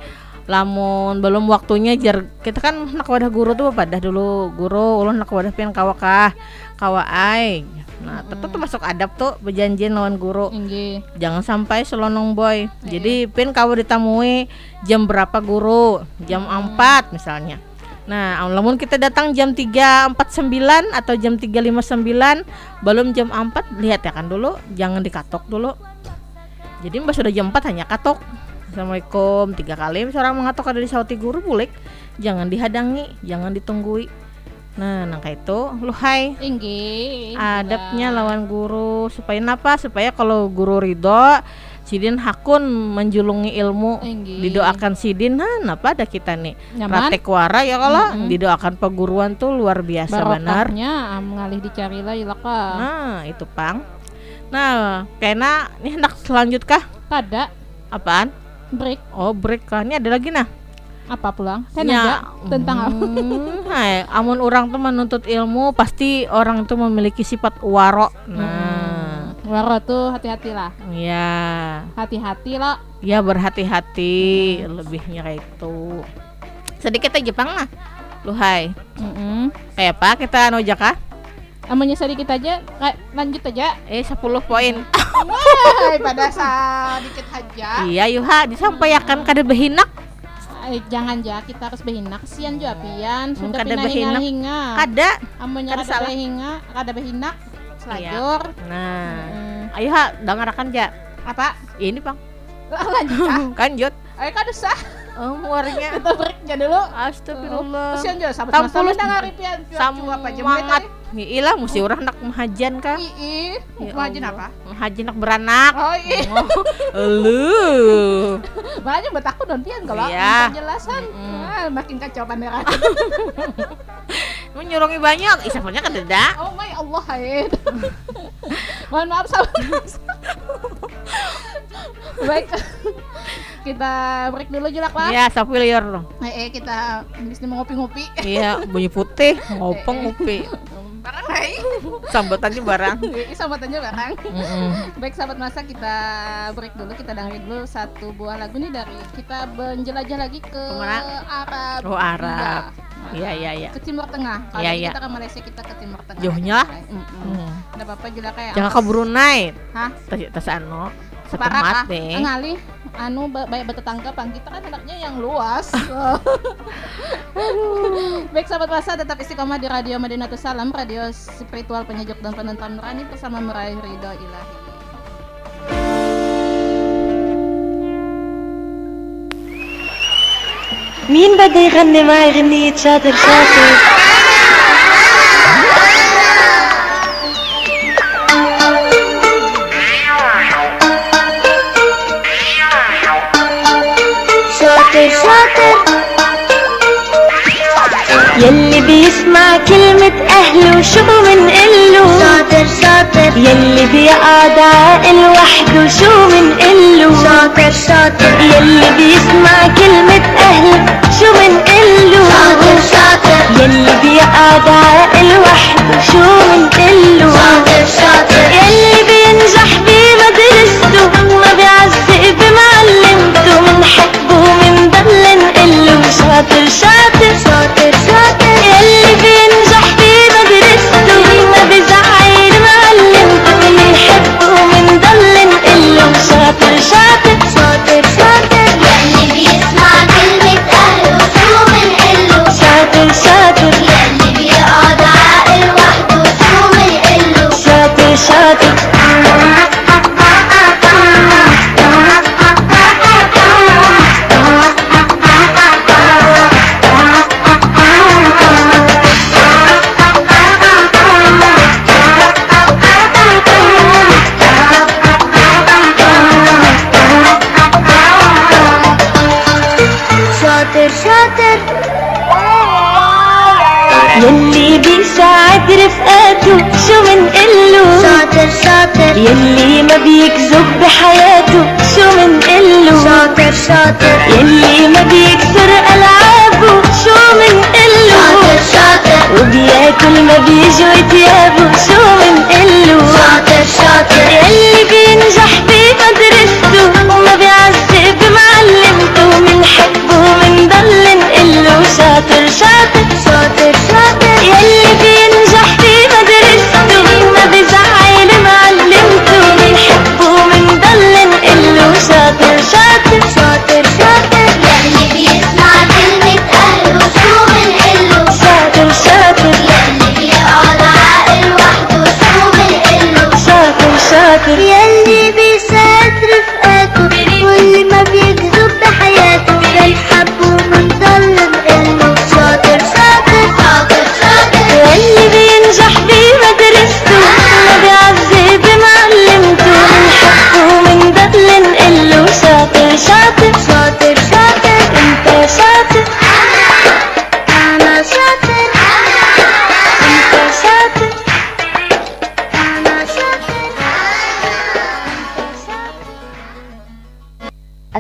lamun belum waktunya jar kita kan nak wadah guru tuh pada dulu? Guru ulun nak wadah pian kawa kah kawa ai nah tetep tuh masuk adab tuh berjanjian lawan guru. Enggi. jangan sampai selonong boy. Jadi pin kawa ditamui jam berapa guru? Jam 4 misalnya nah lamun kita datang jam 3.49 atau jam 3.59 belum jam 4 lihat ya kan dulu jangan dikatok dulu. Jadi mbak sudah jam 4 hanya katok. Assalamualaikum tiga kali seorang mengatok ada di sauti guru bulik jangan dihadangi jangan ditunggui. Nah nangka itu lu hai. Adabnya lawan guru supaya napa supaya kalau guru ridho sidin hakun menjulungi ilmu Enggi. didoakan sidin nah napa ada kita nih Nyaman. praktek wara ya kalau Mm-mm. didoakan peguruan tuh luar biasa benar Barokahnya am ngalih dicari lah ilaka. nah itu pang nah kena nih hendak selanjut kah Kada apaan break oh break kah ini ada lagi nah apa pulang? Kan Ya, ada tentang apa? Hmm, hai, amun orang tuh menuntut ilmu pasti orang itu memiliki sifat waro nah Waro tuh hati-hati lah. ya Hati-hati lah. ya berhati-hati lebihnya kayak itu sedikit aja Jepang lah lu hai Mm-mm. kayak apa kita anu aja kah Amanya sedikit aja, kayak lanjut aja. eh 10 poin (laughs) Wah, pada sedikit aja. iya yuha disampaikan kada behinak Eh, jangan ja, kita harus berhina. Kesian juga pian, Hmm, sudah kada behinak. hinga-hinga. kada Amanya kada kada salah. berhinga, kada berhinak. Selajur. nah Hmm. ayo ha dengarkan ja Apa? ini bang (laughs) Lanjut ah. kanjut Ayo kada sah. Oh muarnya Kita break aja dulu. astagfirullah Kesian juga sahabat Tam masa puluh dengar pian. sama aja semangat ilah mesti orang nak mahajan kan Ya aja Allah. apa? mahajan nak beranak Oh iya. lu Makanya (laughs) buat aku don pian kalau Iya. penjelasan. Ah, makin kacau panderan. (laughs) menyurongi banyak isapnya kan tidak oh my Allah, Haid. (laughs) Mohon maaf sahabat. Baik. Kita break dulu julak lah. ya sapilior Eh, eh, kita bisa ngopi-ngopi. iya bunyi putih (laughs) ngopeng ngopi Barang (laughs) hai. sambutannya barang Ih, Sambutannya barang. Mm-mm. Baik sahabat masa kita break dulu kita dengerin dulu satu buah lagu nih dari kita menjelajah lagi ke Ke mana? Arab. oh Arab iya iya iya Ke Timur Tengah. Kalau Iya, ini iya. kita ke Malaysia kita ke Timur Tengah. Jauhnya lah. Nggak apa-apa juga kayak jangan ke Brunei Hah? tas tas anu Separak setemat ah. Ngalih anu ba- banyak bertetangga pang kita kan anaknya yang luas. (laughs) Baik sahabat masa tetap istiqomah di Radio Madinatul Salam, radio spiritual penyejuk dan penentram nurani bersama meraih ridho ilahi. مين بده يغني معي غنية شاطر شاطر يلي بيسمع كلمة أهله شو منقله شاطر شاطر يلي بيقعد عاقل وحده شو منقله شاطر شاطر يلي بيسمع كلمة أهله شو منقله شاطر شاطر يلي بيقعد عاقل وحده شو منقله شاطر شاطر يلي بينجح بمدرسته ما بيعزق بمعلمته منحبه ومنضل نقله شاطر شاطر يلي ما بيكذب بحياته شو منقله شاطر شاطر. يلي ما بيكسر ألعابه شو منقله شاطر شاطر. وبياكل ما بيجوا تيابه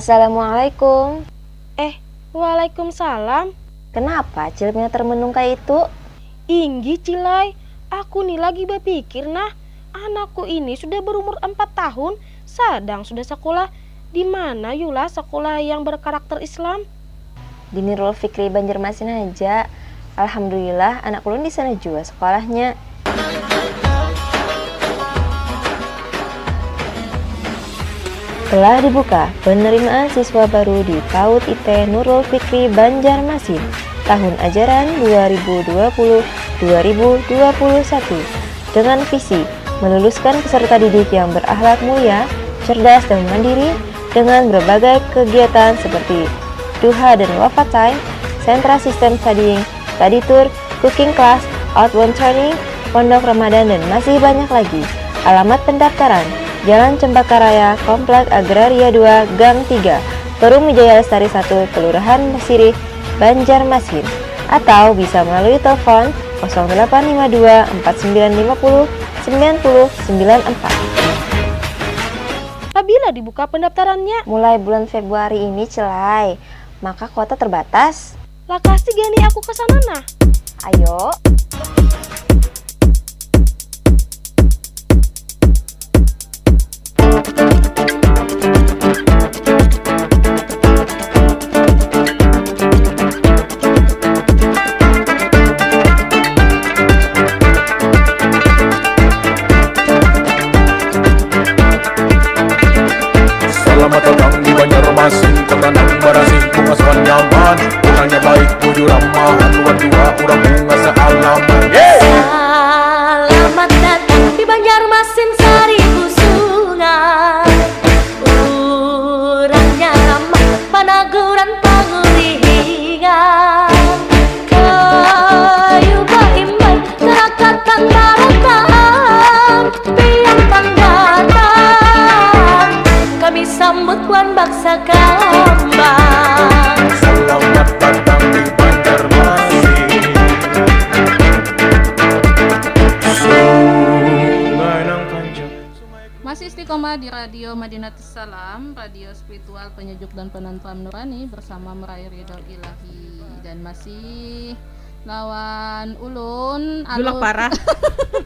Assalamualaikum. Eh, waalaikumsalam. Kenapa cilipnya termenung kayak itu? Inggi Cilai, aku nih lagi berpikir nah, anakku ini sudah berumur 4 tahun, sedang sudah sekolah. Di mana Yula sekolah yang berkarakter Islam? Di Nurul Fikri Banjarmasin aja. Alhamdulillah anak ulun di sana juga sekolahnya. Telah dibuka penerimaan siswa baru di PAUD IT Nurul Fikri Banjarmasin tahun ajaran 2020-2021 dengan visi meluluskan peserta didik yang berakhlak mulia, cerdas dan mandiri dengan berbagai kegiatan seperti duha dan wafat time, sentra sistem studying, study tour, cooking class, outbound training, pondok Ramadan dan masih banyak lagi. Alamat pendaftaran Jalan Cempaka Raya, Komplek Agraria 2, Gang 3, Perum Wijaya Lestari 1, Kelurahan Sirih, Banjarmasin. Atau bisa melalui telepon 0852 4950 9094. Apabila dibuka pendaftarannya? Mulai bulan Februari ini celai, maka kuota terbatas. Lah gani aku ke sana nah. Ayo. Selamat datang di Banjarmasin Tenang berasih bunga sewan nyaman. Bunganya baik, bujur ramahan Dua dua orang bunga sealah di Radio Madinatus Salam, radio spiritual penyejuk dan penentram nurani bersama meraih ridho ilahi dan masih lawan ulun Julak parah.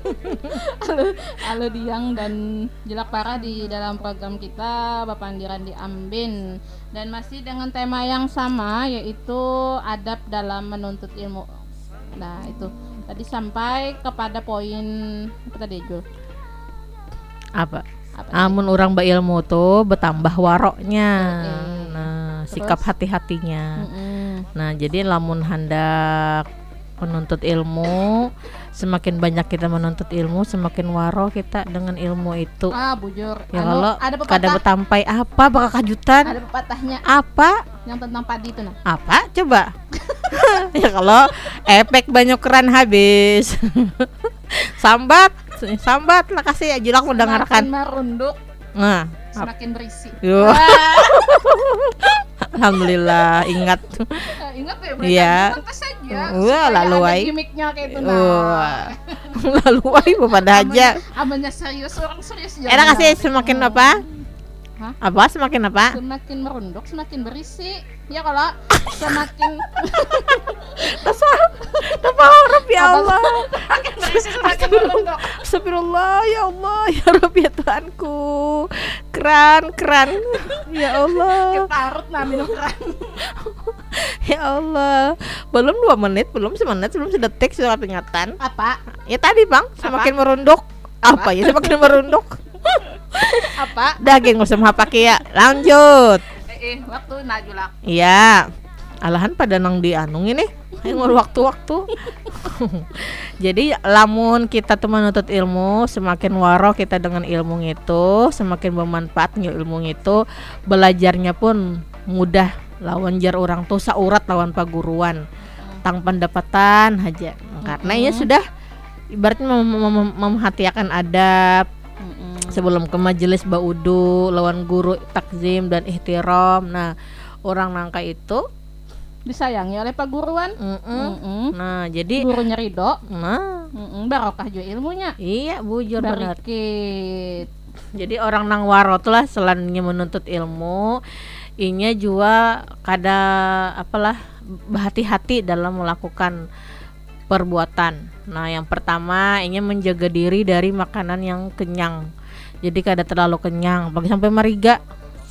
(laughs) Alu, Alu Diang dan Jelak Parah di dalam program kita Bapandiran di Ambin dan masih dengan tema yang sama yaitu adab dalam menuntut ilmu. Nah, itu tadi sampai kepada poin apa tadi, Jul? Apa amun orang berilmu tuh bertambah waroknya. Nah Terus? sikap hati-hatinya. Mm-mm. nah jadi lamun hendak menuntut ilmu semakin banyak kita menuntut ilmu semakin waro kita dengan ilmu itu. Ah, bujur. ya Anu, kalau ada kada pepatah. bertampai apa bakal kajutan Ada pepatahnya? Apa? Yang tentang padi itu nah. apa? Coba. (laughs) (laughs) Ya kalau efek banyak keran habis. (laughs) Sambat sambat lah kasih lah Semakin mendengarkan merunduk, nah semakin berisi. Yo. Ah, (laughs) Alhamdulillah ingat. eh, ingat ya, berita Iya. pantas saja. Wah, lalu ada ai. gimmicknya kayak itu nah. Wah. (laughs) Lalu ai pada aja. Amanya serius orang serius Enak kasih lah. semakin apa? Hah? Apa semakin apa? Semakin merunduk, semakin berisi. Ya kalau semakin (laughs) Apa Rabb ya Apa- Allah. semakin berisi semakin merunduk. Astagfirullah ya Allah ya Rabb ya Tuhanku. Keran keran. Ya Allah. Ketarut nah minum keran. Ya Allah. Belum dua menit, belum semenit, belum sedetik sudah peringatan. Apa? Ya tadi bang, semakin merunduk. Apa ya semakin merunduk? Apa? Daging usah pakai ya. Lanjut. Eh, eh waktu najulak. Iya. Alahan pada nang di anung ini. Ngurus waktu-waktu. (laughs) Jadi lamun kita tuh menuntut ilmu, semakin waro kita dengan ilmu itu, semakin bermanfaatnya ilmu itu, belajarnya pun mudah. Lawan jar orang tuh saurat lawan paguruan. Tang pendapatan aja. Karena ya Mm-mm. sudah ibaratnya mem- mem- memhatiakan adab, sebelum ke majelis baudu lawan guru takzim dan ihtiram nah orang nangka itu Disayangi oleh Pak Guruan. Mm-mm. nah jadi Gurunya Ridho. nah Mm-mm, barokah juga ilmunya. iya bujur banget jadi orang nang waro tuh lah selainnya menuntut ilmu inya juga kada apalah berhati-hati dalam melakukan perbuatan nah yang pertama inya menjaga diri dari makanan yang kenyang jadi kada terlalu kenyang. Bagi sampai mariga.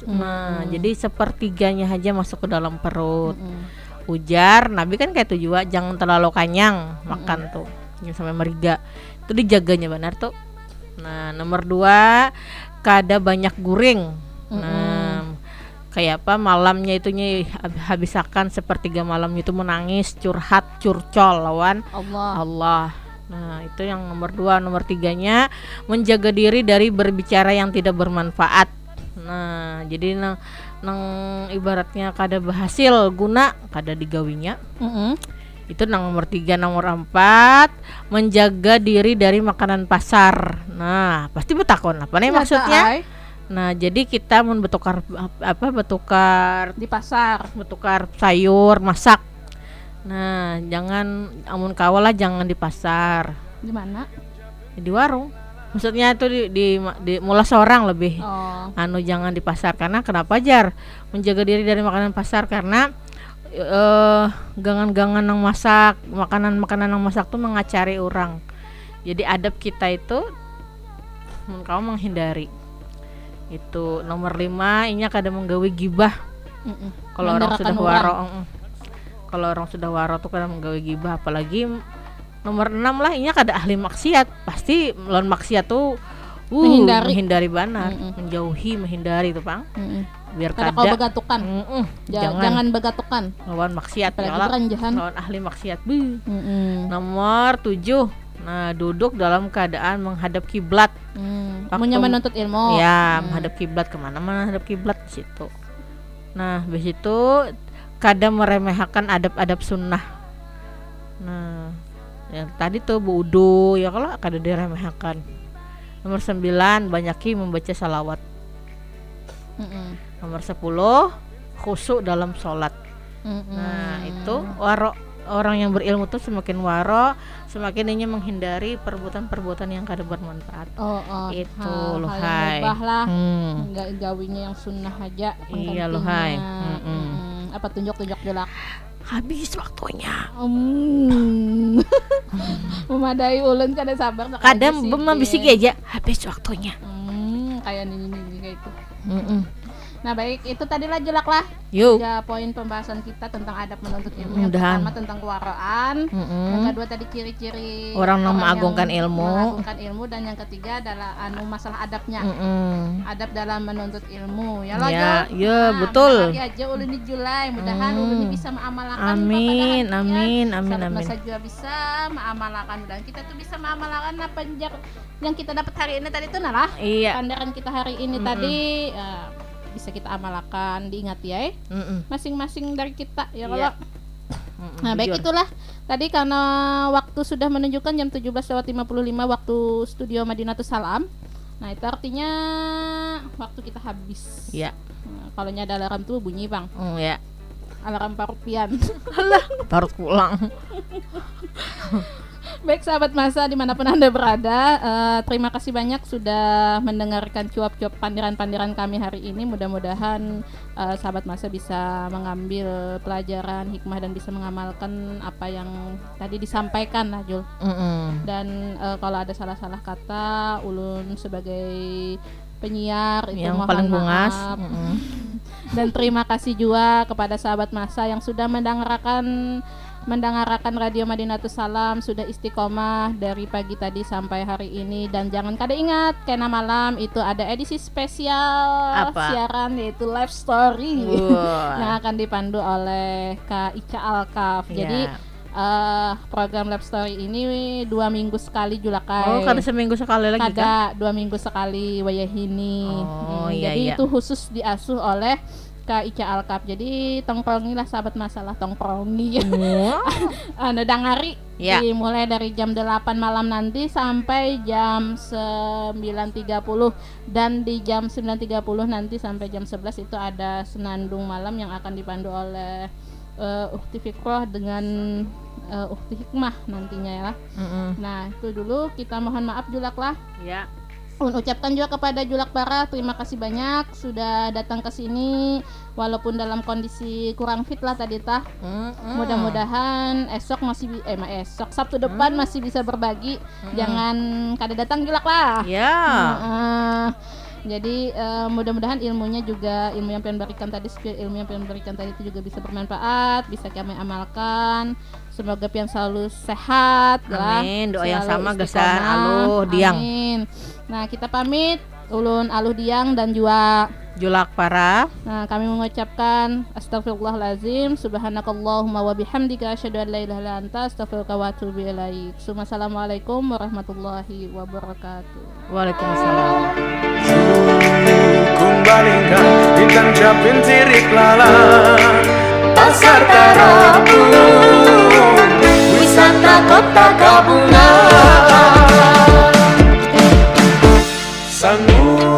Nah Hmm. jadi sepertiganya aja masuk ke dalam perut. Mm-mm. ujar nabi kan kayak itu juga jangan terlalu kenyang makan tuh. Jangan sampai meriga itu dijaganya benar tuh. Nah nomor dua kada banyak guring nah kayak apa malamnya itunya hab- habisakan sepertiga malam itu menangis curhat curcol lawan Allah. Allah nah itu yang nomor dua. Nomor tiganya menjaga diri dari berbicara yang tidak bermanfaat. Nah jadi nang nang ibaratnya kada berhasil guna kada digawinya. Mm-mm. itu nang nomor tiga. Nomor empat menjaga diri dari makanan pasar. Nah pasti betakon apa nih Nyata, maksudnya? ay. nah jadi kita mau betukar ap- apa betukar di pasar. Betukar sayur masak nah jangan amun kawal lah jangan di pasar. Di mana? di warung. Maksudnya itu di di, di mula seorang lebih. Oh. anu jangan di pasar. Karena kenapa jar? Menjaga diri dari makanan pasar karena eh gangan-gangan yang masak makanan-makanan yang masak tuh mengacari orang. Jadi adab kita itu mun kamu menghindari. Itu nomor lima ini kada menggawe gibah. Mm-mm. kalau orang sudah orang. Mm. kalau orang sudah waro tuh kada menggawe gibah apalagi nomor enam lah ini kada ahli maksiat pasti lawan maksiat tuh uh, Menghindari. menghindari banar Mm-mm. menjauhi menghindari itu pang Mm-mm. biar Kada kau begatukan. Mm-mm. Ja- jangan, jangan begatukan. lawan maksiat beranjahan. lawan ahli maksiat Buh. Mm-mm. nomor tujuh nah duduk dalam keadaan menghadap kiblat Hmm. Waktu- Punya menuntut ilmu. ya Hmm. menghadap kiblat ke mana menghadap kiblat di situ nah habis itu kadang meremehkan adab-adab sunnah nah yang tadi tuh wudu ya kalau kada diremehkan nomor sembilan banyaki membaca salawat Mm-mm. nomor sepuluh khusyuk dalam sholat Mm-mm. nah itu waro orang yang berilmu tuh semakin waro semakin ini menghindari perbuatan-perbuatan yang kada bermanfaat Oh, oh. itu hal- loh hai lah. Hmm. Nggak gawinya yang sunnah aja. Iya loh, hai. penggantinya. Mm-mm. Mm-mm. Apa tunjuk-tunjuk jelak? habis waktunya Hmm. (laughs) Memadai ulun kada sabar kadang habis bema sih, bisik Dek. aja habis waktunya Hmm, kayak ini ini kayak itu. Mm-mm. Nah baik itu tadilah jelak lah Yuk. tiga poin pembahasan kita tentang adab menuntut ilmu. Yang Mudahan. pertama tentang kewaraan, Mm-mm. yang kedua tadi ciri-ciri Orang yang yang mengagungkan ilmu. mengagungkan ilmu dan yang ketiga adalah anu masalah adabnya. Mm-mm. Adab dalam menuntut ilmu ya loh Ya, Jo? ya, Nah, betul. aja ulun di Julai mudahan Hmm. ulun bisa mengamalkan Amin, apa amin, amin, Sahabat amin. masa juga bisa mengamalkan dan kita tuh bisa mengamalkan apa yang yang kita dapat hari ini tadi itu nah lah Iya. pandaran kita hari ini Mm-mm. tadi eh, bisa kita amalkan diingat ya eh. Masing-masing dari kita ya Iya. kalau Nah, baik itulah tadi karena waktu sudah menunjukkan jam 17 lewat 55 waktu studio Madinatus Salam. Nah, itu artinya waktu kita habis. Iya. Nah, kalau ada alarm tuh bunyi, Bang. Mm, ya Alarm parupian. baru pulang (laughs) Baik sahabat masa di mana pun anda berada, eh, terima kasih banyak sudah mendengarkan cuap-cuap pandiran-pandiran kami hari ini. Mudah-mudahan eh, sahabat masa bisa mengambil pelajaran hikmah dan bisa mengamalkan apa yang tadi disampaikan, lah Jul. Mm-mm. Dan eh, kalau ada salah-salah kata, ulun sebagai penyiar itu Yang mohon paling bungas. maaf. Mm-mm. Dan terima kasih juga kepada sahabat masa yang sudah mendengarkan mendengarkan Radio Madinatus Salam sudah istiqomah dari pagi tadi sampai hari ini dan jangan kada ingat kena malam itu ada edisi spesial Apa? siaran yaitu live story Wah. (laughs) yang akan dipandu oleh Kak Ica Alkaf. Jadi Iya. eh, program live story ini dua minggu sekali julakai. oh kada seminggu sekali lagi kan Kada dua minggu sekali wayahini. Oh, Hmm, iya, jadi iya. itu khusus diasuh oleh Kak Ica Alkap. Jadi tongkrongilah sahabat masalah tongkrongi. (laughs) Anu dangari Ya. dimulai dari jam 8 malam nanti sampai jam 9.30 dan di jam 9.30 nanti sampai jam 11 itu ada senandung malam yang akan dipandu oleh eh, Ukti Fikroh dengan eh, Ukti Hikmah nantinya ya. Mm-mm. Nah, itu dulu kita mohon maaf Julak lah. ya Ucapkan juga kepada Julak Bara terima kasih banyak sudah datang ke sini walaupun dalam kondisi kurang fit lah tadi tah. Mm-mm. Mudah-mudahan esok masih bi- eh ma- esok Sabtu depan masih bisa berbagi. Jangan kada datang Julak lah. ya Heeh. jadi eh, mudah-mudahan ilmunya juga ilmu yang pengen berikan tadi ilmu yang pengen berikan tadi itu juga bisa bermanfaat, bisa kami amalkan. Semoga pian selalu sehat lah. Amin. Doa yang sama, Gesan. Aluh, Diang. Amin. Nah, kita pamit ulun aluh diang dan juga julak para Nah, kami mengucapkan astagfirullahalazim, subhanakallahumma wa bihamdika asyhadu an la ilaha illa anta astaghfiruka wa atubu ilaik. Assalamualaikum warahmatullahi wabarakatuh. Waalaikumsalam. Kumbalingkan bintang capin tirik lala Pasar Tarapung Wisata kota gabungan Sanggup